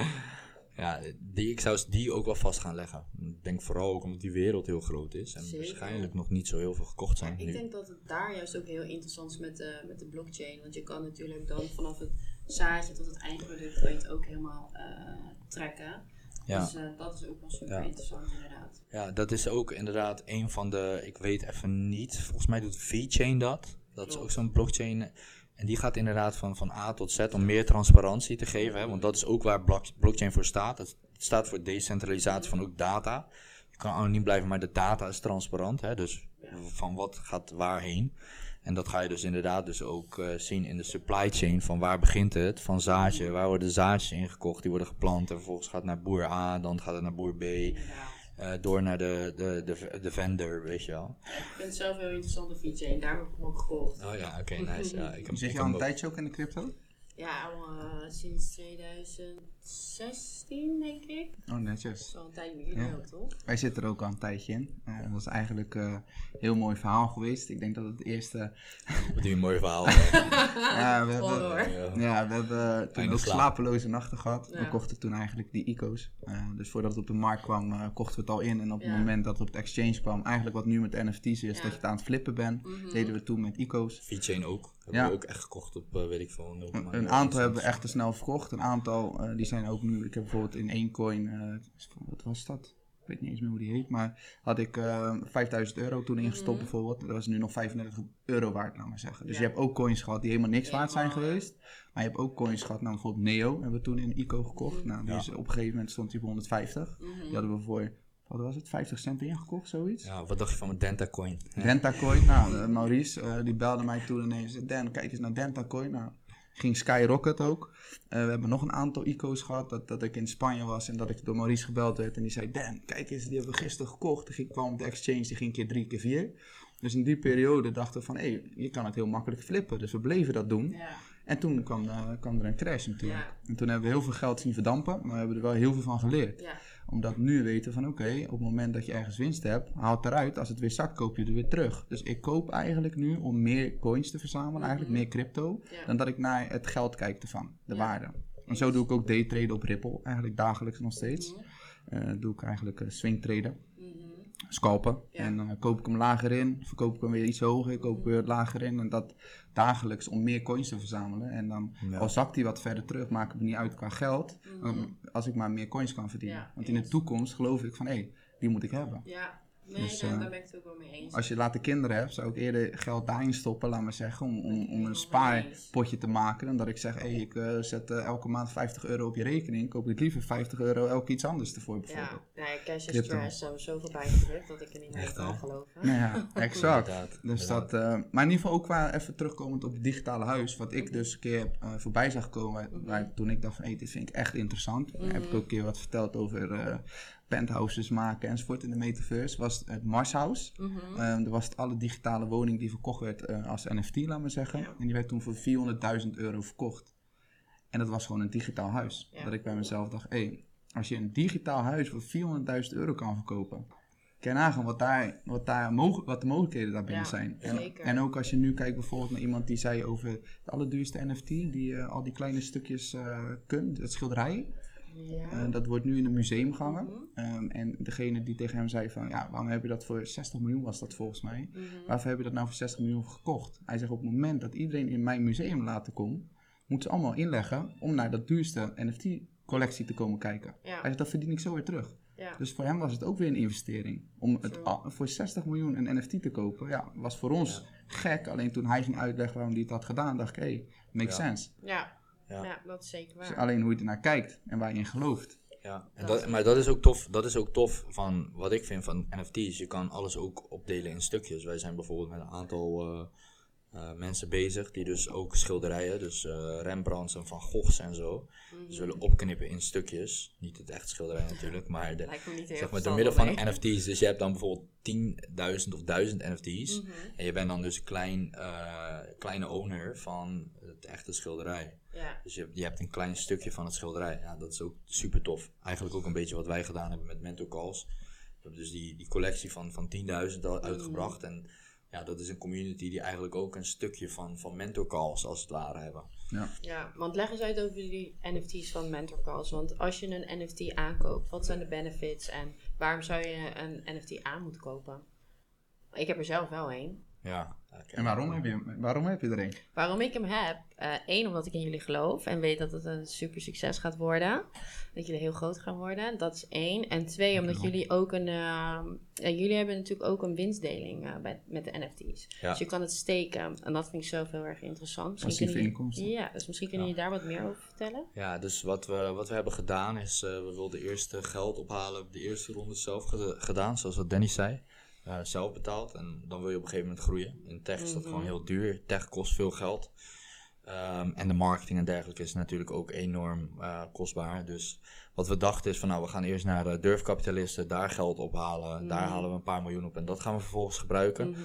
ja, die, ik zou die ook wel vast gaan leggen. Ik denk vooral ook omdat die wereld heel groot is en Zeker. waarschijnlijk nog niet zo heel veel gekocht zijn Ik nu. denk dat het daar juist ook heel interessant is met de, met de blockchain. Want je kan natuurlijk dan vanaf het zaadje tot het eindproduct kan je het ook helemaal eh, trekken. Ja. Dus eh, dat is ook wel super Ja. interessant inderdaad. Ja, dat is ook inderdaad een van de, ik weet even niet, volgens mij doet VeChain dat. Dat is ook zo'n blockchain. En die gaat inderdaad van, van A tot Z om meer transparantie te geven. Hè? Want dat is ook waar blockchain voor staat. Het staat voor decentralisatie van ook data. Je kan anoniem blijven, maar de data is transparant. Hè? Dus van wat gaat waarheen. En dat ga je dus inderdaad dus ook eh, zien in de supply chain. Van waar begint het? Van zaadje. Waar worden de zaadjes ingekocht? Die worden geplant. En vervolgens gaat het naar boer A. Dan gaat het naar boer B. Eh, door naar de, de, de, de vendor, weet je wel. Ik vind het zelf heel interessant, de VJ, en daarom heb ik hem ook gevolgd. Oh ja, oké, nice. Ja, ik Zit je al een tijdje ook in de crypto? Ja, al, eh, sinds 2000. 16, denk ik. Oh, netjes. Dat is al een tijdje jullie ja. toch? Wij zitten er ook al een tijdje in. Uh, dat is eigenlijk eh, een heel mooi verhaal geweest. Ik denk dat het eerste... Wat een mooi verhaal? ja, we hebben, toen ook slapeloze nachten gehad. We kochten toen eigenlijk die ICO's. Eh, dus voordat het op de markt kwam, kochten we het al in. En op het moment dat het op de exchange kwam, eigenlijk wat nu met NFT's is, dat je het aan het flippen bent, mhm. deden we toen met ICO's. Chain ook. Hebben we ook echt gekocht op, weet ik veel... Een, een aantal hebben we echt te snel verkocht. Een aantal die zijn ook nu... Ik heb bijvoorbeeld in één coin... eh, wat was dat? Ik weet niet eens meer hoe die heet. Maar had ik eh 5000 euro toen ingestopt Mhm. bijvoorbeeld. Dat was nu nog 35 euro waard, laat maar zeggen. Dus Ja. je hebt ook coins gehad die helemaal niks waard zijn geweest. Maar je hebt ook coins gehad, nou bijvoorbeeld Neo hebben we toen in ICO gekocht. Mhm. Nou, Ja. is, op een gegeven moment stond die voor 150. Mhm. Die hadden we voor, wat was het, 50 cent ingekocht, zoiets. Ja, wat dacht je van mijn Dentacoin? Dentacoin, nou, eh, Maurice, eh, die belde mij toen ineens. Dan, kijk eens naar Dentacoin. Nou, ging Skyrocket ook. Eh, we hebben nog een aantal ICO's gehad. Dat, dat ik in Spanje was en dat ik door Maurice gebeld werd. En die zei, Dan, kijk eens, die hebben we gisteren gekocht. Die ging, kwam op de exchange, die ging keer drie, keer vier. Dus in die periode dachten we van, hé, hey, je kan het heel makkelijk flippen. Dus we bleven dat doen. Ja. En toen kwam, eh, kwam er een crash natuurlijk. Ja. En toen hebben we heel veel geld zien verdampen. Maar we hebben er wel heel veel van geleerd. Ja. Omdat nu weten van oké, op het moment dat je ergens winst hebt, haal het eruit. Als het weer zakt, koop je er weer terug. Dus ik koop eigenlijk nu om meer coins te verzamelen, eigenlijk meer crypto, Ja. dan dat ik naar het geld kijk ervan, de Ja. waarde. En zo doe ik ook daytraden op Ripple, eigenlijk dagelijks nog steeds. Eh, doe ik eigenlijk eh, swingtraden, scalpen. Ja. En dan koop ik hem lager in, verkoop ik hem weer iets hoger, koop ik weer het lager in. En dat dagelijks om meer coins te verzamelen. En dan, Ja. al zakt hij wat verder terug, maakt het me niet uit qua geld. dan- als ik maar meer coins kan verdienen. Ja, Want in de toekomst geloof ik van, hé, die moet ik hebben. Ja, nee, Dus, daar, eh, daar ben ik het ook wel mee eens. Als je later kinderen hebt, zou ik eerder geld daarin stoppen, laat maar zeggen, om, om, om een spaarpotje te maken. Dan dat ik zeg, hé, ik eh, zet eh, elke maand 50 euro op je rekening. Koop ik liever 50 euro elk iets anders ervoor bijvoorbeeld. Ja, nee, cash is Crypto. trash. Hebben zoveel bijgedrukt dat ik er niet meer Echt, kan geloven. Nou ja, exact. Inderdaad, Dus inderdaad. dat, eh, maar in ieder geval ook qua even terugkomend op het digitale huis. Wat ik dus een keer eh, voorbij zag komen. Mhm. Waar, toen ik dacht van, hé, dit vind ik echt interessant. Heb ik ook een keer wat verteld over eh, penthouses maken enzovoort in de metaverse. Was het Mars House. Er was het alle digitale woning die verkocht werd eh, als NFT, laat maar zeggen. Ja. En die werd toen voor 400.000 euro verkocht. En dat was gewoon een digitaal huis. Ja. Dat ik bij mezelf dacht, hé, als je een digitaal huis voor 400.000 euro kan verkopen. Kan je nagaan wat, daar, wat, daar wat de mogelijkheden daarbinnen Ja, zijn. En, ook als je nu kijkt bijvoorbeeld naar iemand die zei over de allerduurste NFT, die eh, al die kleine stukjes eh kunt, het schilderij. Ja. Eh, dat wordt nu in een museum gehangen. Mhm. Ehm, en degene die tegen hem zei van, ja, waarom heb je dat voor 60 miljoen was dat volgens mij. Mhm. Waarvoor heb je dat nou voor 60 miljoen gekocht? Hij zegt, op het moment dat iedereen in mijn museum laten komt, moeten ze allemaal inleggen om naar dat duurste NFT-collectie te komen kijken. Ja. Hij zegt, dat verdien ik zo weer terug. Ja. Dus voor hem was het ook weer een investering. Om het voor 60 miljoen een NFT te kopen, ja, was voor ons gek. Alleen toen hij ging uitleggen waarom hij het had gedaan, dacht ik, hey, makes Ja. sense. Ja. Ja. Ja. dat is zeker Dus waar. alleen hoe je ernaar kijkt en waar je in gelooft. Ja, en dat, maar dat is, ook tof, dat is ook tof van wat ik vind van NFT's. Je kan alles ook opdelen in stukjes. Wij zijn bijvoorbeeld met een aantal eh, mensen bezig die dus ook schilderijen, dus eh Rembrandts en Van Goghs en zo, Mhm. zullen opknippen in stukjes. Niet het echt schilderij natuurlijk, maar de, zeg maar door middel van. NFT's. Dus je hebt dan bijvoorbeeld 10.000 of 1000 NFT's. Mhm. En je bent dan dus klein, eh, kleine owner van het echte schilderij. Ja. Dus je, je hebt een klein stukje van het schilderij. Ja, dat is ook super tof. Eigenlijk ook een beetje wat wij gedaan hebben met Mental Calls. We hebben dus die, die collectie van, van 10.000 al uitgebracht. En ja, dat is een community die eigenlijk ook een stukje van, van Mental Calls als het ware hebben. Ja, want leg eens uit over die NFT's van Mentor Calls. Want als je een NFT aankoopt, wat zijn de benefits en waarom zou je een NFT aan moeten kopen? Ik heb er zelf wel een. Ja. En waarom heb je, waarom heb je er een? Waarom ik hem heb? Eén, omdat ik in jullie geloof en weet dat het een super succes gaat worden. Dat jullie heel groot gaan worden. Dat is één. En twee, omdat jullie ook een. eh, jullie hebben natuurlijk ook een winstdeling eh, bij, met de NFT's. Ja. Dus je kan het steken. En dat vind ik zelf heel erg interessant. Misschien Passieve inkomsten. Ja, dus misschien kunnen jullie daar wat meer over vertellen. Ja, dus wat we, wat we hebben gedaan is, eh, we wilden eerst geld ophalen, de eerste ronde zelf gedaan, zoals wat Danny zei. Eh, zelf betaald en dan wil je op een gegeven moment groeien. In tech is dat gewoon heel duur, tech kost veel geld. Ehm, en de marketing en dergelijke is natuurlijk ook enorm eh, kostbaar. Dus wat we dachten is van nou, we gaan eerst naar de durfkapitalisten, daar geld ophalen. Daar halen we een paar miljoen op en dat gaan we vervolgens gebruiken Mhm.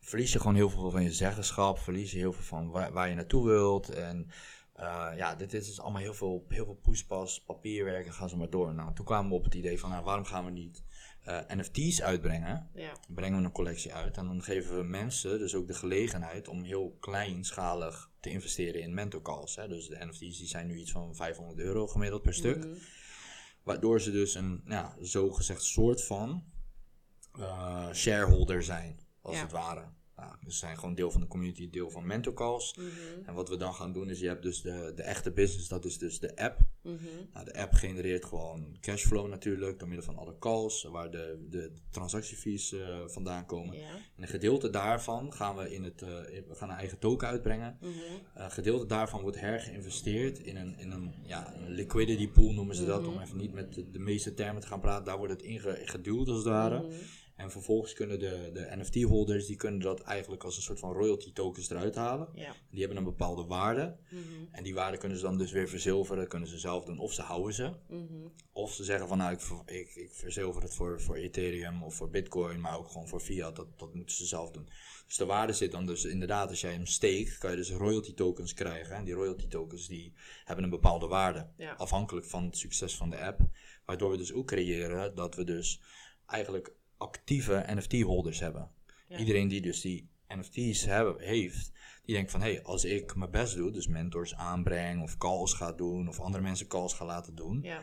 verlies je gewoon heel veel van je zeggenschap, verlies je heel veel van waar, waar je naartoe wilt. En eh, ja, dit is dus allemaal heel veel, heel veel poespas, papierwerk en gaan ze maar door. Nou, toen kwamen we op het idee van, nou, waarom gaan we niet eh, NFT's uitbrengen? Ja. Brengen we een collectie uit en dan geven we mensen dus ook de gelegenheid om heel kleinschalig te investeren in mentor calls. Hè. Dus de NFT's die zijn nu iets van 500 euro gemiddeld per stuk. Mhm. Waardoor ze dus een ja, zogezegd soort van eh, shareholder zijn, als Ja. het ware. Nou, dus zijn gewoon deel van de community, deel van Mentor Calls. Mhm. En wat we dan gaan doen is, je hebt dus de, de echte business, dat is dus de app. Mhm. Nou, de app genereert gewoon cashflow natuurlijk, door middel van alle calls, waar de, de transactiefees eh, vandaan komen. En een gedeelte daarvan gaan we in het, eh, we gaan een eigen token uitbrengen. Een gedeelte daarvan wordt hergeïnvesteerd in een, in een, ja, een liquidity pool noemen ze dat, Mhm. om even niet met de, de meeste termen te gaan praten. Daar wordt het in ge- geduwd als het ware. En vervolgens kunnen de, de NFT-holders, die kunnen dat eigenlijk als een soort van royalty tokens eruit halen. Ja. Die hebben een bepaalde waarde. Mhm. En die waarde kunnen ze dan dus weer verzilveren, kunnen ze zelf doen. Of ze houden ze. Mhm. Of ze zeggen van nou, ik, ik, ik verzilver het voor, voor Ethereum of voor Bitcoin, maar ook gewoon voor fiat. Dat, dat moeten ze zelf doen. Dus de waarde zit dan dus inderdaad, als jij hem steekt, kan je dus royalty tokens krijgen. En die royalty tokens die hebben een bepaalde waarde. Ja. Afhankelijk van het succes van de app. Waardoor we dus ook creëren dat we dus eigenlijk actieve NFT-holders hebben. Ja. Iedereen die dus die NFT's hebben, heeft, die denkt van hé, hey, als ik mijn best doe, dus mentors aanbreng of calls ga doen of andere mensen calls ga laten doen, Ja.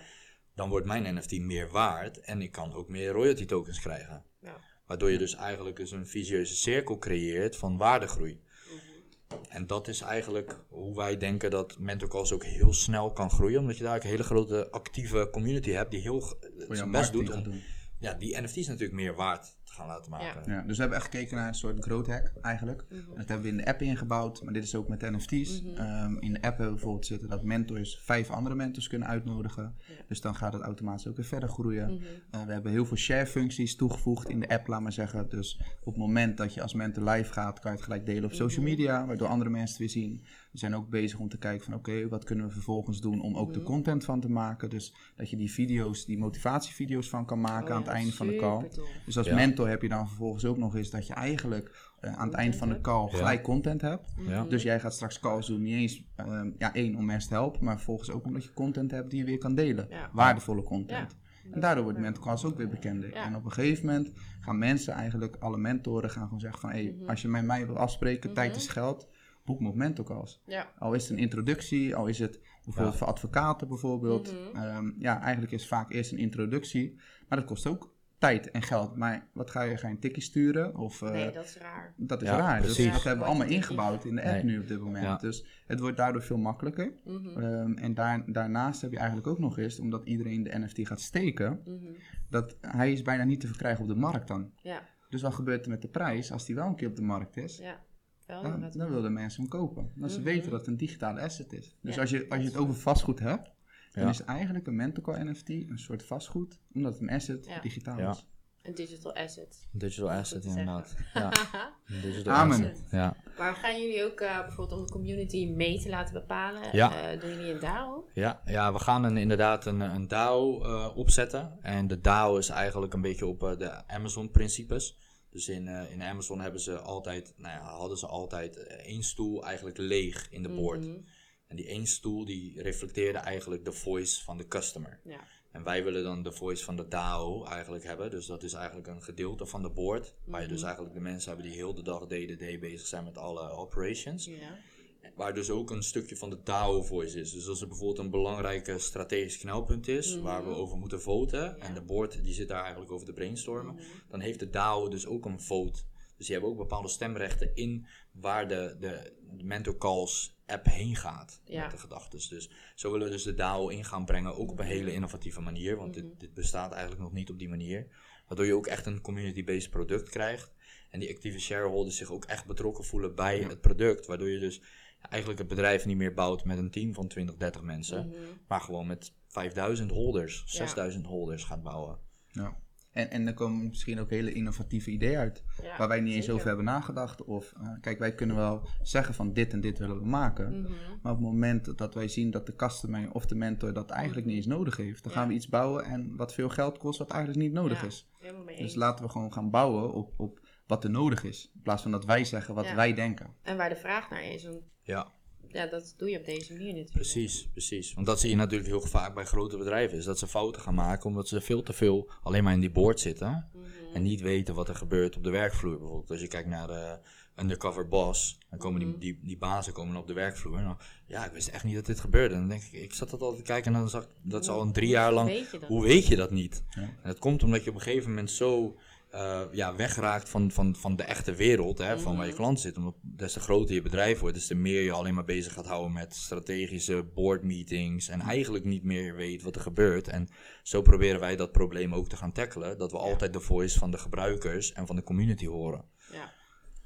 dan wordt mijn NFT meer waard en ik kan ook meer royalty tokens krijgen. Ja. Waardoor je dus eigenlijk dus een visieuze cirkel creëert van waardegroei. Mhm. En dat is eigenlijk hoe wij denken dat Mentorcalls ook heel snel kan groeien. Omdat je daar ook een hele grote actieve community hebt die heel zijn best doet om doen. Ja, die NFT's natuurlijk meer waard te gaan laten maken. Ja, dus we hebben echt gekeken naar een soort growth hack eigenlijk. Mhm. Dat hebben we in de app ingebouwd, maar dit is ook met NFT's. Ehm, in de app hebben we bijvoorbeeld zitten dat mentors vijf andere mentors kunnen uitnodigen. Ja. Dus dan gaat het automatisch ook weer verder groeien. Mhm. Eh, we hebben heel veel share functies toegevoegd in de app, laat maar zeggen. Dus op het moment dat je als mentor live gaat, kan je het gelijk delen op social media, waardoor andere mensen het weer zien. We zijn ook bezig om te kijken van oké, wat kunnen we vervolgens doen om ook de content van te maken. Dus dat je die video's, die motivatievideo's van kan maken Oh aan ja, het einde van de call. Dus als Ja. mentor heb je dan vervolgens ook nog eens dat je eigenlijk eh, aan het eind van de call Ja. gelijk content hebt. Ja. Dus jij gaat straks calls doen, niet eens ehm, ja, één om mensen te helpen, maar vervolgens ook omdat je content hebt die je weer kan delen. Ja. Waardevolle content. Ja. En daardoor wordt mentor calls ook weer bekender. Ja. En op een gegeven moment gaan mensen eigenlijk, alle mentoren gaan gewoon zeggen van hé, Mhm. als je met mij wil afspreken, tijd is geld, boek me op mentor calls. Ja. Al is het een introductie, al is het bijvoorbeeld Ja. voor advocaten bijvoorbeeld. Mhm. Ehm, ja, eigenlijk is vaak eerst een introductie, maar dat kost ook tijd en geld. Maar wat ga je, ga je een tikkie sturen? Of, eh, Nee, dat is raar. dat is Ja, raar. Dus precies. dat hebben we allemaal ingebouwd in de app Nee. nu op dit moment. Ja. Dus het wordt daardoor veel makkelijker. Mhm. Ehm, en daar, daarnaast heb je eigenlijk ook nog eens, omdat iedereen de NFT gaat steken, Mhm. dat hij is bijna niet te verkrijgen op de markt dan. Ja. Dus wat gebeurt er met de prijs als die wel een keer op de markt is? Ja. Wel Dan, dan willen mensen hem kopen. Dat ze Mhm. weten dat het een digitale asset is. Dus Ja, als, je, als je het over vastgoed hebt, dan Ja. is eigenlijk een Mentorcore NFT een soort vastgoed, omdat het een asset Ja. digitaal Ja. is. Een digital asset. Digital asset inderdaad. Ja, een digital Amen. asset. Ja. maar gaan jullie ook eh, bijvoorbeeld om de community mee te laten bepalen? Ja. eh, doen jullie een DAO? Ja, ja, we gaan een, inderdaad een, een DAO eh, opzetten. En de DAO is eigenlijk een beetje op de Amazon-principes. Dus in, eh, in Amazon hebben ze altijd, nou ja, hadden ze altijd eh, één stoel eigenlijk leeg in de board. Mhm. En die één stoel die reflecteerde eigenlijk de voice van de customer. Ja. En wij willen dan de voice van de DAO eigenlijk hebben. Dus dat is eigenlijk een gedeelte van de board. Waar je dus Mhm. eigenlijk de mensen hebben die heel de dag DDD bezig zijn met alle operations. Ja. Waar dus ook een stukje van de DAO voice is. Dus als er bijvoorbeeld een belangrijke strategisch knelpunt is, Mhm. waar we over moeten voten, en de board die zit daar eigenlijk over te brainstormen, Mhm. dan heeft de DAO dus ook een vote. Dus die hebben ook bepaalde stemrechten in waar de, de, de Mentor Calls app heen gaat Ja. met de gedachten. Dus zo willen we dus de DAO in gaan brengen, ook op een Mhm. hele innovatieve manier, want dit, dit bestaat eigenlijk nog niet op die manier. Waardoor je ook echt een community-based product krijgt. En die actieve shareholders zich ook echt betrokken voelen bij het product. Waardoor je dus eigenlijk het bedrijf niet meer bouwt met een team van 20, 30 mensen. Mhm. Maar gewoon met 5000 holders, 6000 holders gaat bouwen. Ja. En, en er komen misschien ook hele innovatieve ideeën uit. Ja, waar wij niet eens zeker. over hebben nagedacht. Of eh, kijk, wij kunnen wel zeggen van dit en dit willen we maken. Mhm. Maar op het moment dat wij zien dat de customer of de mentor dat eigenlijk niet eens nodig heeft, dan Ja. gaan we iets bouwen en wat veel geld kost, wat eigenlijk niet nodig Ja, is. Dus laten we gewoon gaan bouwen op, op wat er nodig is. In plaats van dat wij zeggen wat Ja. wij denken. En waar de vraag naar is. Want Ja, ja, dat doe je op deze manier natuurlijk. precies, precies. Want dat zie je natuurlijk heel vaak bij grote bedrijven. Is dat ze fouten gaan maken omdat ze veel te veel alleen maar in die board zitten. Mhm. En niet weten wat er gebeurt op de werkvloer. Bijvoorbeeld als je kijkt naar de Undercover Boss. Dan komen die, Mhm. die, die bazen komen op de werkvloer. En dan, ja, ik wist echt niet dat dit gebeurde. En dan denk ik, ik zat dat altijd te kijken en dan zag ik dat ze al een drie jaar lang... Weet je dat? Hoe weet je dat niet? Ja. En dat komt omdat je op een gegeven moment zo eh, ja, wegraakt van, van, van de echte wereld, hè, van waar je Mhm. klant zit. Omdat des te groter je bedrijf wordt, des te meer je alleen maar bezig gaat houden met strategische board meetings. En eigenlijk niet meer weet wat er gebeurt. En zo proberen wij dat probleem ook te gaan tackelen. Dat we Ja. altijd de voice van de gebruikers en van de community horen. Ja.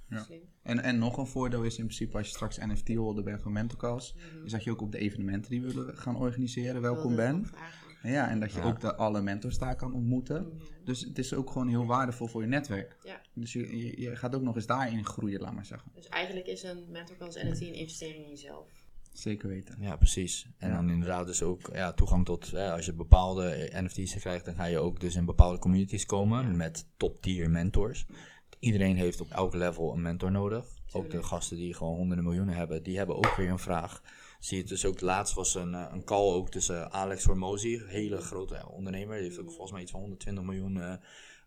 Ja. En, en nog een voordeel is in principe als je straks NFT-holder bent van Mentorcalls, Mhm. is dat je ook op de evenementen die we willen gaan organiseren welkom bent. Ja, en dat je Ja. ook de, alle mentors daar kan ontmoeten. Mhm. Dus het is ook gewoon heel waardevol voor je netwerk. Ja. Dus je, je, je gaat ook nog eens daarin groeien, laat maar zeggen. Dus eigenlijk is een mentorkans NFT een investering in jezelf. Zeker weten. Ja, precies. En Ja. dan inderdaad dus ook ja, toegang tot, ja, als je bepaalde NFT's krijgt, dan ga je ook dus in bepaalde communities komen met top tier mentors. Iedereen heeft op elk level een mentor nodig. Ook de gasten die gewoon honderden miljoenen hebben, die hebben ook weer een vraag. Zie je het dus ook laatst was een, eh, een call ook tussen Alex Hormozy, een hele grote ondernemer, die heeft ook volgens mij iets van 120 miljoen eh,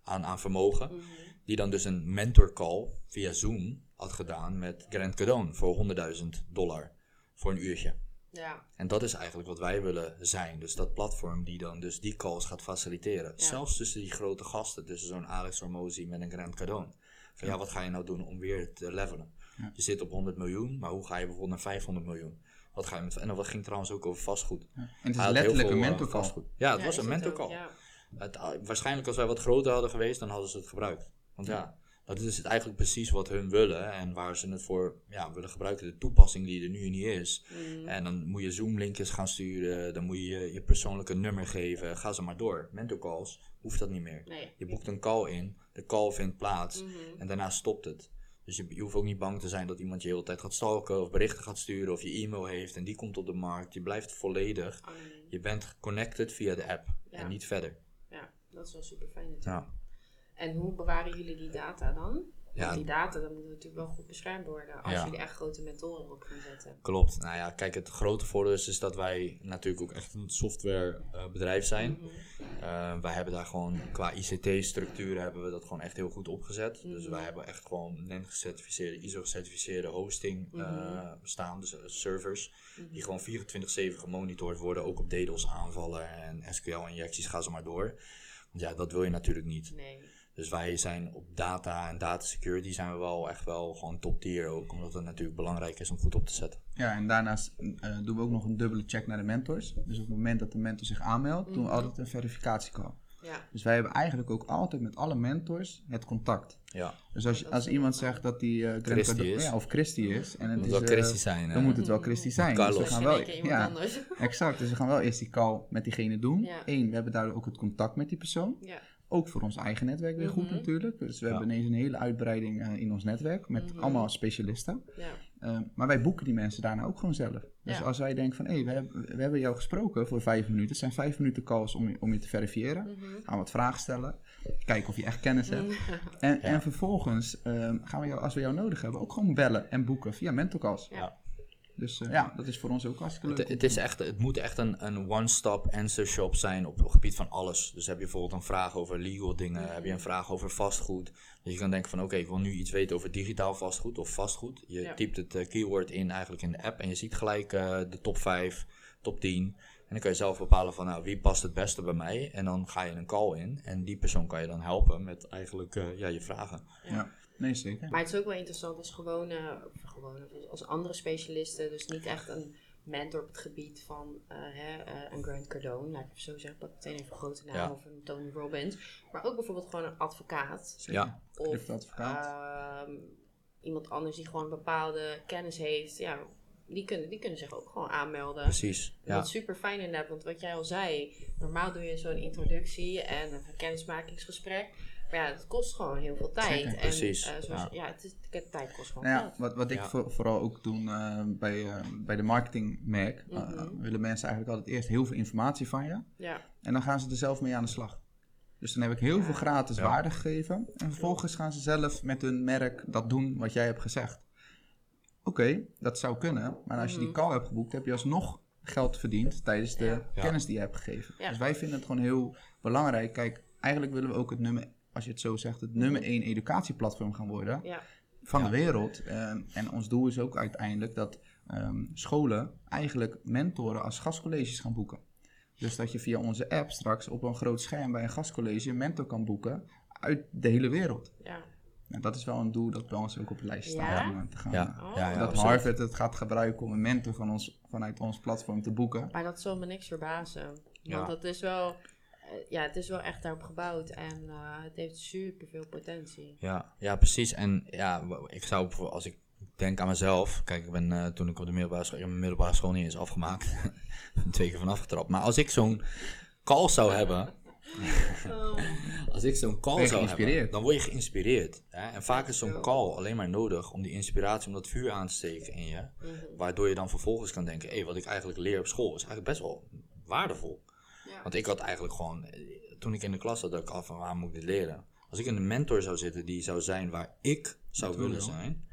aan, aan vermogen. Mhm. Die dan dus een mentor call via Zoom had gedaan met Grant Cardone voor 100.000 dollar voor een uurtje. Ja, En dat is eigenlijk wat wij willen zijn. Dus dat platform die dan dus die calls gaat faciliteren. Ja. Zelfs tussen die grote gasten, tussen zo'n Alex Hormozy met een Grant Cardone. Van ja, wat ga je nou doen om weer te levelen? Ja. Je zit op 100 miljoen, maar hoe ga je bijvoorbeeld naar 500 miljoen? Wat ga je met, en dat ging trouwens ook over vastgoed. En het is letterlijk veel, een eh, mentorcall. vastgoed. Ja, het Ja, was een het mentor ook, call. Ja. Het, ah, waarschijnlijk als wij wat groter hadden geweest, dan hadden ze het gebruikt. Want ja, dat is het eigenlijk precies wat hun willen en waar ze het voor ja, willen gebruiken. De toepassing die er nu niet is. Mhm. En dan moet je Zoom-linkjes gaan sturen, dan moet je je je persoonlijke nummer geven. Ga ze maar door. Mentor calls hoeft dat niet meer. Nee. Je boekt een call in, de call vindt plaats Mhm. en daarna stopt het. Dus je, je hoeft ook niet bang te zijn dat iemand je de hele tijd gaat stalken of berichten gaat sturen of je e-mail heeft en die komt op de markt. Je blijft volledig. Je bent connected via de app Ja. en niet verder. Ja, dat is wel super fijn natuurlijk. Ja. En hoe bewaren jullie die data dan? Ja. Die data, dat moet natuurlijk wel goed beschermd worden. Als Ja. jullie echt grote mentoren op gaan zetten. Klopt. Nou ja, kijk, het grote voordeel is, is dat wij natuurlijk ook echt een softwarebedrijf zijn. Mhm. Eh, wij hebben daar gewoon qua ICT-structuur hebben we dat gewoon echt heel goed opgezet. Dus Mhm. wij hebben echt gewoon NEN gecertificeerde, ISO gecertificeerde hosting eh, Mhm. staan, dus eh, servers, Mhm. die gewoon 24/7 gemonitord worden, ook op DDoS aanvallen en SQL-injecties, ga ze maar door. Ja, dat wil je natuurlijk niet. Nee. Dus wij zijn op data en data security zijn we wel echt wel gewoon top tier ook, omdat het natuurlijk belangrijk is om goed op te zetten. Ja, en daarnaast eh, doen we ook nog een dubbele check naar de mentors. Dus op het moment dat de mentor zich aanmeldt, doen we Mhm. altijd een verificatiecall. Ja. Dus wij hebben eigenlijk ook altijd met alle mentors het contact. Ja, Dus als, als iemand zegt dat die eh, Cardone- is. Ja, of Christie is. En het moet is, wel eh, Christie zijn. dan moet het wel Christie zijn. Carlos. Dus we gaan wel, ja, anders. exact. Dus we gaan wel eerst die call met diegene doen. Ja. Eén, we hebben daardoor ook het contact met die persoon. Ja. Ook voor ons eigen netwerk weer goed Mhm. natuurlijk. Dus we Ja. hebben ineens een hele uitbreiding eh, in ons netwerk met Mhm. allemaal specialisten. Ja. Uh, maar wij boeken die mensen daarna ook gewoon zelf. Dus Ja. als wij denken van, hé, hey, we, hebben, we hebben jou gesproken voor vijf minuten. Het zijn vijf minuten calls om je, om je te verifiëren. Mhm. Gaan we wat vragen stellen. Kijken of je echt kennis hebt. En, en vervolgens ehm, gaan we jou, als we jou nodig hebben, ook gewoon bellen en boeken via mentorcalls. Ja. Dus eh, ja, dat is voor ons ook hartstikke leuk. Het, het, is echt, het moet echt een, een one-stop answer shop zijn op het gebied van alles. Dus heb je bijvoorbeeld een vraag over legal dingen, heb je een vraag over vastgoed. Dus je kan denken van oké, ik wil nu iets weten over digitaal vastgoed of vastgoed. Je Ja. typt het eh, keyword in eigenlijk in de app en je ziet gelijk eh, de top 5, top 10. En dan kan je zelf bepalen van nou, wie past het beste bij mij. En dan ga je een call in en die persoon kan je dan helpen met eigenlijk eh, ja, je vragen. Ja, nee zeker. Maar het is ook wel interessant als gewone, als andere specialisten, dus niet echt een mentor op het gebied van eh, hè, eh, een Grant Cardone, laat ik even zo zeggen, pak meteen even een grote naam, Ja. of een Tony Robbins, maar ook bijvoorbeeld gewoon een advocaat. Ja. Of Crypto-advocaat. ehm, iemand anders die gewoon bepaalde kennis heeft, ja, die kunnen, die kunnen zich ook gewoon aanmelden. Precies. Ja. Dat is super fijn inderdaad, want wat jij al zei, normaal doe je zo'n introductie en een kennismakingsgesprek. Maar ja, het kost gewoon heel veel tijd. Zeker, en, precies, eh, zoals, ja. ja. het is, de tijd kost gewoon Nou ja, wat, wat ik Ja. voor- vooral ook doe eh, bij, eh, bij de marketing merk, eh, Mhm. willen mensen eigenlijk altijd eerst heel veel informatie van je. Ja, En dan gaan ze er zelf mee aan de slag. Dus dan heb ik heel Ja. veel gratis Ja. waarde gegeven. En vervolgens gaan ze zelf met hun merk dat doen wat jij hebt gezegd. Oké, dat zou kunnen. Maar als je die Mhm. call hebt geboekt, heb je alsnog geld verdiend tijdens de kennis die je hebt gegeven. Ja. Dus wij vinden het gewoon heel belangrijk. Kijk, eigenlijk willen we ook het nummer, als je het zo zegt, het nummer één educatieplatform gaan worden ja, van Ja. de wereld. Ehm, en ons doel is ook uiteindelijk dat ehm, scholen eigenlijk mentoren als gastcolleges gaan boeken. Dus dat je via onze app straks op een groot scherm bij een gastcollege een mentor kan boeken uit de hele wereld. ja. En dat is wel een doel dat bij ons ook op de lijst staat. Ja? om te gaan. Ja, Oh. ja, ja, dat absoluut. Harvard het gaat gebruiken om een mentor van ons, vanuit ons platform te boeken. Maar dat zal me niks verbazen. Want Ja. dat is wel, ja, het is wel echt daarop gebouwd en eh, het heeft super veel potentie. Ja, ja, precies. En ja, ik zou, bijvoorbeeld- als ik denk aan mezelf. Kijk, ik ben eh, toen ik op de middelbare school, ik heb mijn middelbare school niet eens afgemaakt. Twee keer vanaf getrapt. Maar als ik zo'n call zou hebben, Oh. als ik zo'n call zou hebben, dan word je geïnspireerd. Hè? En vaak is zo'n Zo. call alleen maar nodig om die inspiratie, om dat vuur aan te steken in je. Mhm. Waardoor je dan vervolgens kan denken, hé, wat ik eigenlijk leer op school is eigenlijk best wel waardevol. Want ik had eigenlijk gewoon, eh, toen ik in de klas zat, dacht ik af van waar moet ik dit leren? Als ik in een mentor zou zitten die zou zijn waar ik zou Dat willen zijn,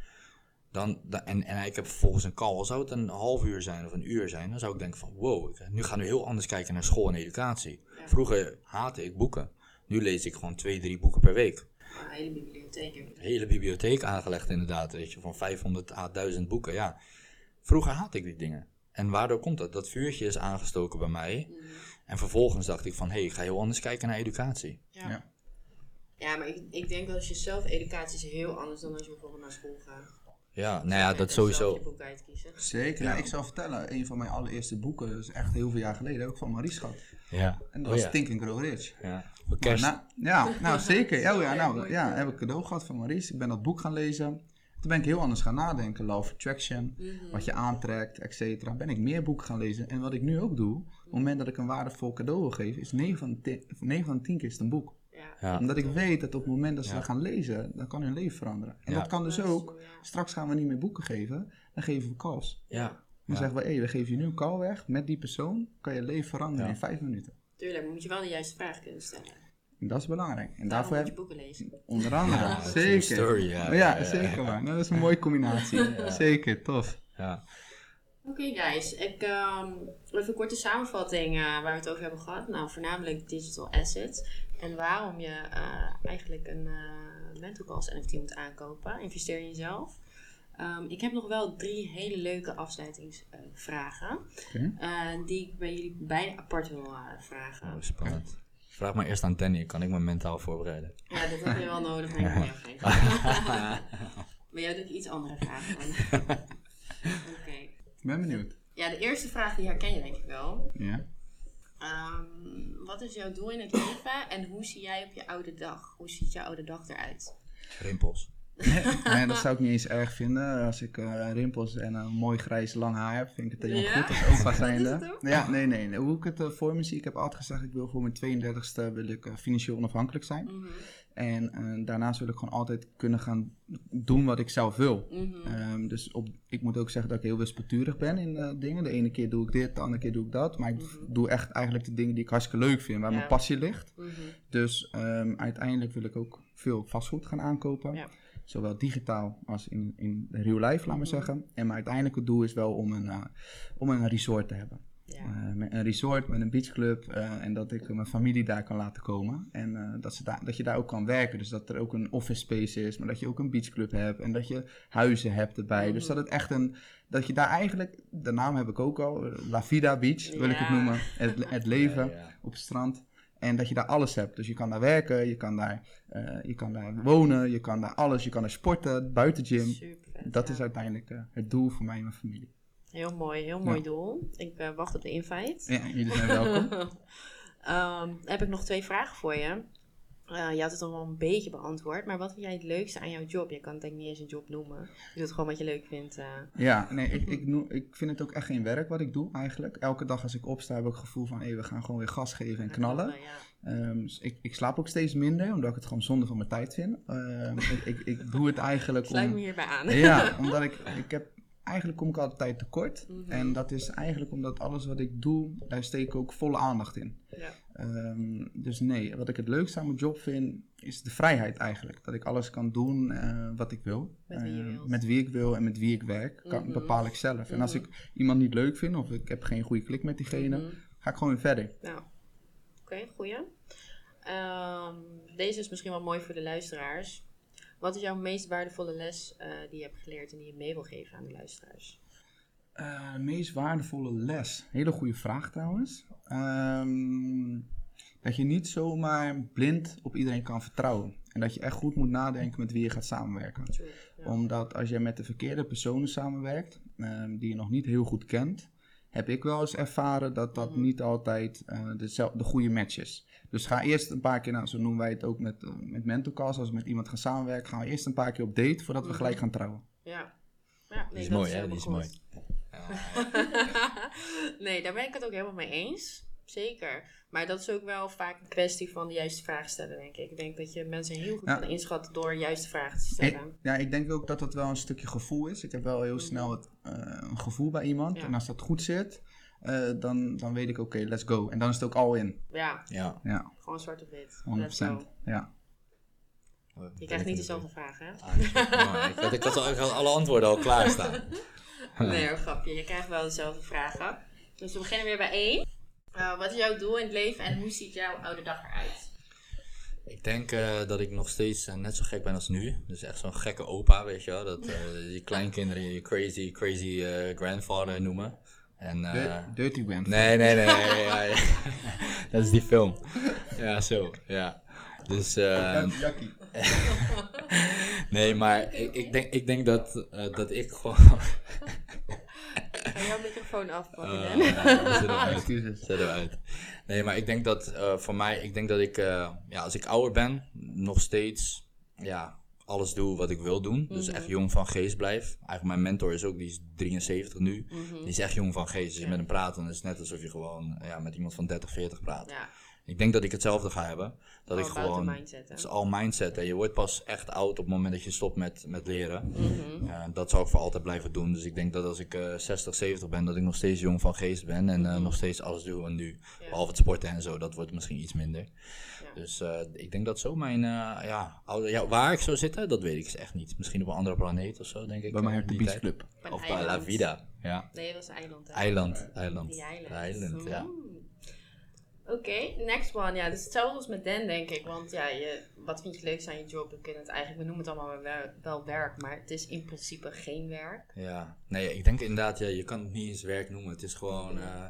dan, dan- en, en ik heb vervolgens een call, al zou het een half uur zijn of een uur zijn, dan zou ik denken van wow, ik nu ga nu heel anders kijken naar school en educatie. Ja. Vroeger haatte ik boeken. Nu lees ik gewoon twee, drie boeken per week. Een hele bibliotheek. Een hele bibliotheek aangelegd inderdaad, weet je, van 500 à 1000 boeken. Ja, vroeger haatte ik die dingen. En waardoor komt dat? Dat vuurtje is aangestoken bij mij. Mhm. En vervolgens dacht ik van, hé, hey, ik ga heel anders kijken naar educatie. Ja. Ja. ja. maar ik, ik denk dat als je zelf educatie is heel anders dan als je bijvoorbeeld naar school gaat. Ja, nou ja, dat zelf sowieso. je boek uitkiezen. Zeker. Ja. Ja. ik zal vertellen, een van mijn allereerste boeken, dat is echt heel veel jaar geleden, ook van Maurice gehad. Ja. En dat Oh was ja. Think and Grow Rich. Ja. Voor Maar kerst. na- ja, nou zeker. Ja, oh ja, nou, ja, heb ik cadeau gehad van Maurice. Ik ben dat boek gaan lezen. Toen ben ik heel anders gaan nadenken. Law of Attraction, Mhm. wat je aantrekt, et cetera. Ben ik meer boeken gaan lezen. En wat ik nu ook doe, het moment dat ik een waardevol cadeau wil geven, is 9 van, 10, 9 van 10 keer is het een boek. Ja. Ja. Omdat ik weet dat op het moment dat ze Ja. dat gaan lezen, dan kan hun leven veranderen. En Ja. dat kan dus ook, straks gaan we niet meer boeken geven, dan geven we calls. Ja. Dan Ja. zeggen we, hé, we geven je nu een call weg. Met die persoon kan je leven veranderen Ja. in 5 minuten. Tuurlijk, maar moet je wel de juiste vraag kunnen stellen. En dat is belangrijk. En Daarom daarvoor moet je boeken lezen. onder andere, Ja, dat is een zeker. story, ja. Maar ja, zeker waar. Nou, dat is een mooie combinatie. Zeker, tof. Ja. Oké guys, ik, ehm, even een korte samenvatting eh, waar we het over hebben gehad. Nou, voornamelijk digital assets. En waarom je eh, eigenlijk een eh mental calls NFT moet aankopen. Investeer in jezelf. Ehm, ik heb nog wel drie hele leuke afsluitingsvragen. Eh, die ik bij jullie beide apart wil vragen. Oh, spannend. Vraag maar eerst aan Danny, kan ik me mentaal voorbereiden? Ja, dat heb je wel nodig, maar ik jou. Maar jij doe ik iets andere vragen dan. Oké. Ben benieuwd. Ja, de eerste vraag die herken je denk ik wel. Ja. Ehm, wat is jouw doel in het leven en hoe zie jij op je oude dag? Hoe ziet jouw oude dag eruit? Rimpels. Nee, dat zou ik niet eens erg vinden. Als ik eh, rimpels en een mooi grijs lang haar heb, vind ik het helemaal Ja? goed als opa is zijnde. Ja, nee, nee, nee. Hoe ik het eh, voor me zie, ik heb altijd gezegd, ik wil voor mijn 32e wil ik, eh, financieel onafhankelijk zijn. Mhm, En eh, daarnaast wil ik gewoon altijd kunnen gaan doen wat ik zelf wil. mhm. Ehm, dus op, ik moet ook zeggen dat ik heel wispelturig ben in eh, dingen. De ene keer doe ik dit, de andere keer doe ik dat. Maar ik Mhm. doe echt eigenlijk de dingen die ik hartstikke leuk vind, waar Ja. mijn passie ligt. Mhm. Dus ehm, uiteindelijk wil ik ook veel vastgoed gaan aankopen. Ja. Zowel digitaal als in, in real life, laat maar zeggen. En mijn uiteindelijke doel is wel om een, eh, om een resort te hebben. Ja. Eh, met een resort met een beachclub eh, en dat ik mijn familie daar kan laten komen. En eh, dat, ze daar, dat je daar ook kan werken. Dus dat er ook een office space is, maar dat je ook een beachclub hebt en dat je huizen hebt erbij. Dus Mhm. dat het echt een, dat je daar eigenlijk, de naam heb ik ook al, La Vida Beach wil ik het noemen. Het, het leven Ja, ja. op het strand. En dat je daar alles hebt. Dus je kan daar werken, je kan daar, eh, je kan daar wonen, je kan daar alles, je kan daar sporten, buiten gym. Super Dat ja. is uiteindelijk het doel voor mij en mijn familie. Heel mooi, heel mooi Ja. doel. Ik eh, wacht op de invite. Ja, jullie zijn welkom. Ehm, heb ik nog twee vragen voor je. Eh, je had het al wel een beetje beantwoord, maar wat vind jij het leukste aan jouw job? Je kan het denk ik niet eens een job noemen. Je doet gewoon wat je leuk vindt. eh. Ja, nee, ik, ik, noem- ik vind het ook echt geen werk wat ik doe eigenlijk. Elke dag als ik opsta heb ik het gevoel van, hé, we gaan gewoon weer gas geven en knallen. Ja. Ehm, dus ik, ik slaap ook steeds minder, omdat ik het gewoon zonde van mijn tijd vind. Ehm, ik, doe het eigenlijk Sluit me om... hierbij aan. Ja, omdat ik, ik heb... Eigenlijk kom ik altijd tekort. Mhm. En dat is eigenlijk omdat alles wat ik doe, daar steek ik ook volle aandacht in. Ja. Ehm, dus nee, wat ik het leukste aan mijn job vind, is de vrijheid eigenlijk. Dat ik alles kan doen eh, wat ik wil. Met wie Eh, met wie ik wil en met wie ik werk, kan, Mhm. bepaal ik zelf. En als Mhm. ik iemand niet leuk vind of ik heb geen goede klik met diegene, Mhm. ga ik gewoon weer verder. Nou, oké, goeie. Ehm, deze is misschien wel mooi voor de luisteraars. Wat is jouw meest waardevolle les eh, die je hebt geleerd en die je mee wil geven aan de luisteraars? Eh, meest waardevolle les. Hele goede vraag trouwens. Ehm, dat je niet zomaar blind op iedereen kan vertrouwen. En dat je echt goed moet nadenken met wie je gaat samenwerken. True. Ja. Omdat als je met de verkeerde personen samenwerkt, ehm, die je nog niet heel goed kent, heb ik wel eens ervaren dat dat Mhm. niet altijd eh, dezel- de goede match is. Dus ga eerst een paar keer, nou, zo noemen wij het ook met, uh, met mental calls, als we met iemand gaan samenwerken, gaan we eerst een paar keer op date voordat we Mhm. gelijk gaan trouwen. Ja. ja nee, Die is dat mooi, hè? Die is mooi. nee, daar ben ik het ook helemaal mee eens. zeker. Maar dat is ook wel vaak een kwestie van de juiste vragen stellen, denk ik. Ik denk dat je mensen heel goed Ja. kan inschatten door juiste vragen te Ik, stellen. ja, ik denk ook dat het wel een stukje gevoel is. Ik heb wel heel snel het, eh, een gevoel bij iemand. Ja. En als dat goed zit, eh, dan, dan weet ik, oké, let's go. En dan is het ook al in. Ja, Ja. Ja, gewoon zwart op wit. 100%. Let's go. Ja. Je krijgt niet dezelfde vragen, hè? Ah, ik, had, ik, had al, ik had alle antwoorden al klaarstaan. Nee hoor, grapje. Je krijgt wel dezelfde vragen. Dus we beginnen weer bij één. Uh, wat is jouw doel in het leven en hoe ziet jouw oude dag eruit? Ik denk eh, dat ik nog steeds eh, net zo gek ben als nu. Dus echt zo'n gekke opa, weet je wel. Dat eh, die kleinkinderen je crazy, crazy eh, grandfather noemen. En, eh, Dir- Dirty Grand. nee, nee, nee. nee, ja, ja. dat is die film. Ja, zo. Ja. Dus, eh, Jackie. nee, maar ik, ik, denk, ik denk dat, eh, dat ik gewoon... Ga jouw microfoon afpakken, ja, zet hem. Zet hem uit. Nee, maar ik denk dat eh, voor mij, ik denk dat ik, eh, ja, als ik ouder ben, nog steeds, ja, alles doe wat ik wil doen. Dus echt jong van geest blijf. Eigenlijk mijn mentor is ook, die is 73 nu. Die is echt jong van geest. Als je met hem praat, dan is het net alsof je gewoon ja, met iemand van 30, 40 praat. Ja, Ik denk dat ik hetzelfde ga hebben. Dat ik gewoon, mindset, het is al mindset. Hè. Je wordt pas echt oud op het moment dat je stopt met, met leren. Mhm. Dat zou ik voor altijd blijven doen. Dus ik denk dat als ik eh 60, 70 ben, dat ik nog steeds jong van geest ben. En eh, nog steeds alles doe en nu. Mhm. Ja. Behalve het sporten en zo, dat wordt misschien iets minder. Ja. Dus eh, ik denk dat zo mijn, eh, ja, oude, ja, waar ik zou zitten, dat weet ik echt niet. Misschien op een andere planeet of zo, denk ik. Bij mij eh, op de Beach. Club. Of bij La. Vida, ja. Nee, dat is eiland. hè? Eiland, eiland. Die eiland. Eiland, ja. Mm. Oké, next one. Ja, dus hetzelfde als met Dan, denk ik. Want ja, je, wat vind je leuk aan je job? We kunnen het eigenlijk, we noemen het allemaal wel, wel werk, maar het is in principe geen werk. Ja, nee, ik denk inderdaad, ja, je kan het niet eens werk noemen. Het is gewoon, eh,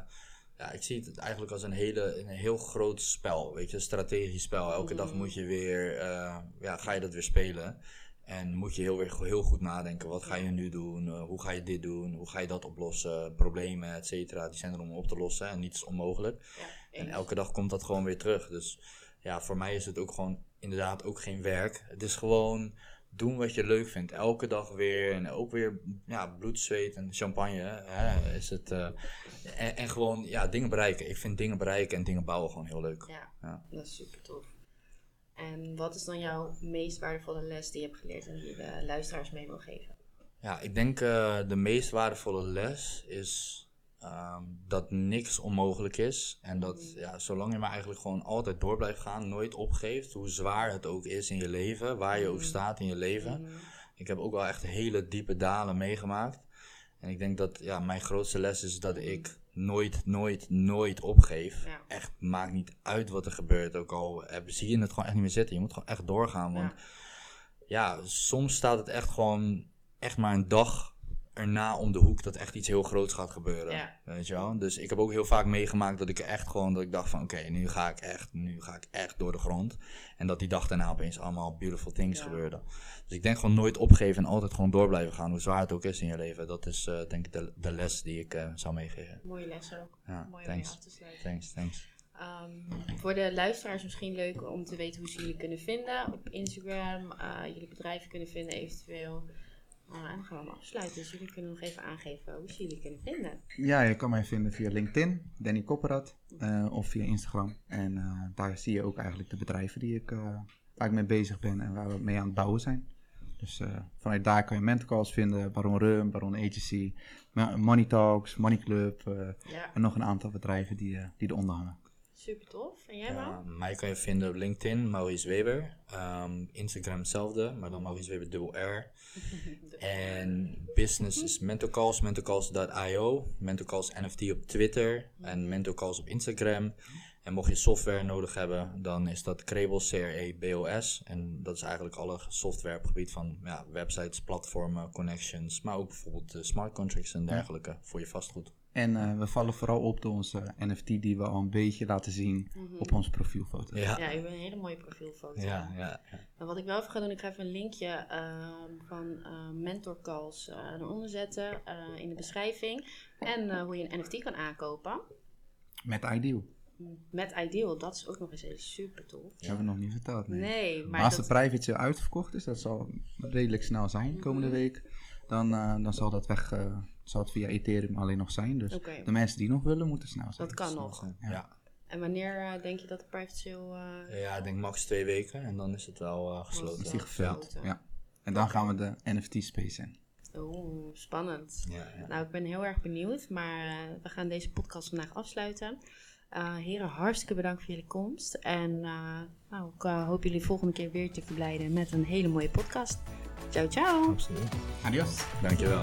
ja, ik zie het eigenlijk als een, hele, een heel groot spel, weet je, een strategisch spel. Elke dag moet je weer, eh, ja, ga je dat weer spelen. En moet je heel, weer, heel goed nadenken, wat ga je nu doen, Eh, hoe ga je dit doen, hoe ga je dat oplossen, problemen, et cetera, die zijn er om op te lossen en niets is onmogelijk. Ja, En elke dag komt dat gewoon weer terug. Dus ja, voor mij is het ook gewoon inderdaad ook geen werk. Het is gewoon doen wat je leuk vindt. Elke dag weer. En ook weer ja, bloed, zweet en champagne. Hè, is het, eh, en, en gewoon ja, dingen bereiken. Ik vind dingen bereiken en dingen bouwen gewoon heel leuk. Ja, Ja. dat is super tof. En wat is dan jouw meest waardevolle les die je hebt geleerd en die je de luisteraars mee wil geven? Ja, ik denk eh, de meest waardevolle les is ehm, dat niks onmogelijk is. En dat ja, zolang je maar eigenlijk gewoon altijd door blijft gaan, nooit opgeeft, hoe zwaar het ook is in je leven, waar je ook staat in je leven. Ik heb ook wel echt hele diepe dalen meegemaakt. En ik denk dat ja, mijn grootste les is dat ik nooit, nooit, nooit opgeef. Ja. Echt, maakt niet uit wat er gebeurt. Ook al eh, zie je het gewoon echt niet meer zitten. Je moet gewoon echt doorgaan. Want ja, soms staat het echt gewoon echt maar een dag erna om de hoek dat echt iets heel groots gaat gebeuren. Ja. Weet je wel? Dus ik heb ook heel vaak meegemaakt dat ik echt gewoon, dat ik dacht van oké, nu ga ik echt, nu ga ik echt door de grond. En dat die dag daarna opeens allemaal beautiful things Ja. gebeurden. Dus ik denk gewoon nooit opgeven en altijd gewoon door blijven gaan, hoe zwaar het ook is in je leven. Dat is eh, denk ik de, de les die ik eh, zou meegeven. Mooie les ook. Ja, Mooi thanks. af te sluiten. Thanks, thanks. Ehm, voor de luisteraars misschien leuk om te weten hoe ze jullie kunnen vinden. Op Instagram, eh, jullie bedrijven kunnen vinden eventueel. En dan gaan we hem afsluiten. Dus jullie kunnen nog even aangeven hoe ze jullie kunnen vinden. Ja, je kan mij vinden via LinkedIn, Danny Kopperat, eh, of via Instagram. En eh, daar zie je ook eigenlijk de bedrijven die ik, eh, waar ik mee bezig ben en waar we mee aan het bouwen zijn. Dus vanuit daar kan je mentorcalls vinden, Baron Rum, Baron Agency, Money Talks, Money Club Ja, en nog een aantal bedrijven die, die eronder hangen. Super tof. En jij, Ja, man? mij kan je vinden op LinkedIn, Maurice Weber. Ehm, Instagram hetzelfde, maar dan Maurice Weber dubbel R. En business is mentalcalls, mentalcalls.io, mentalcalls NFT op Twitter en mentalcalls op Instagram. En mocht je software nodig hebben, dan is dat Krebels, C-R-E-B-O-S. En dat is eigenlijk alle software op het gebied van ja, websites, platformen, connections, maar ook bijvoorbeeld eh, smart contracts en dergelijke voor je vastgoed. En eh, we vallen vooral op door onze NFT die we al een beetje laten zien op onze profielfoto. Ja, Ja, je hebt een hele mooie profielfoto. ja, ja. ja. En wat ik wel even ga doen, ik ga even een linkje ehm, van eh mentor calls eh, eronder zetten eh, in de beschrijving. En eh, hoe je een NFT kan aankopen. Met Ideal. Met Ideal, dat is ook nog eens heel super tof. Dat hebben we nog niet verteld. Nee. Nee, Maar maar als dat, de private uitverkocht is, dat zal redelijk snel zijn komende week, dan, eh, dan zal dat weg, eh, zal het via Ethereum alleen nog zijn. Dus de mensen die nog willen, moeten snel zijn. dat kan nog. Ja. Ja. En wanneer eh, denk je dat de private sale... eh, Ja, ik denk max twee weken en dan is het wel eh, Is gesloten. die gevuld? Ja. En dan gaan we de NFT-space in. Oeh, spannend. Ja, ja. Nou, ik ben heel erg benieuwd, maar eh, we gaan deze podcast vandaag afsluiten. Eh, heren, hartstikke bedankt voor jullie komst. En eh, nou, ik hoop jullie volgende keer weer te verblijden met een hele mooie podcast. Ciao, ciao! Absoluut. Adios. Dankjewel.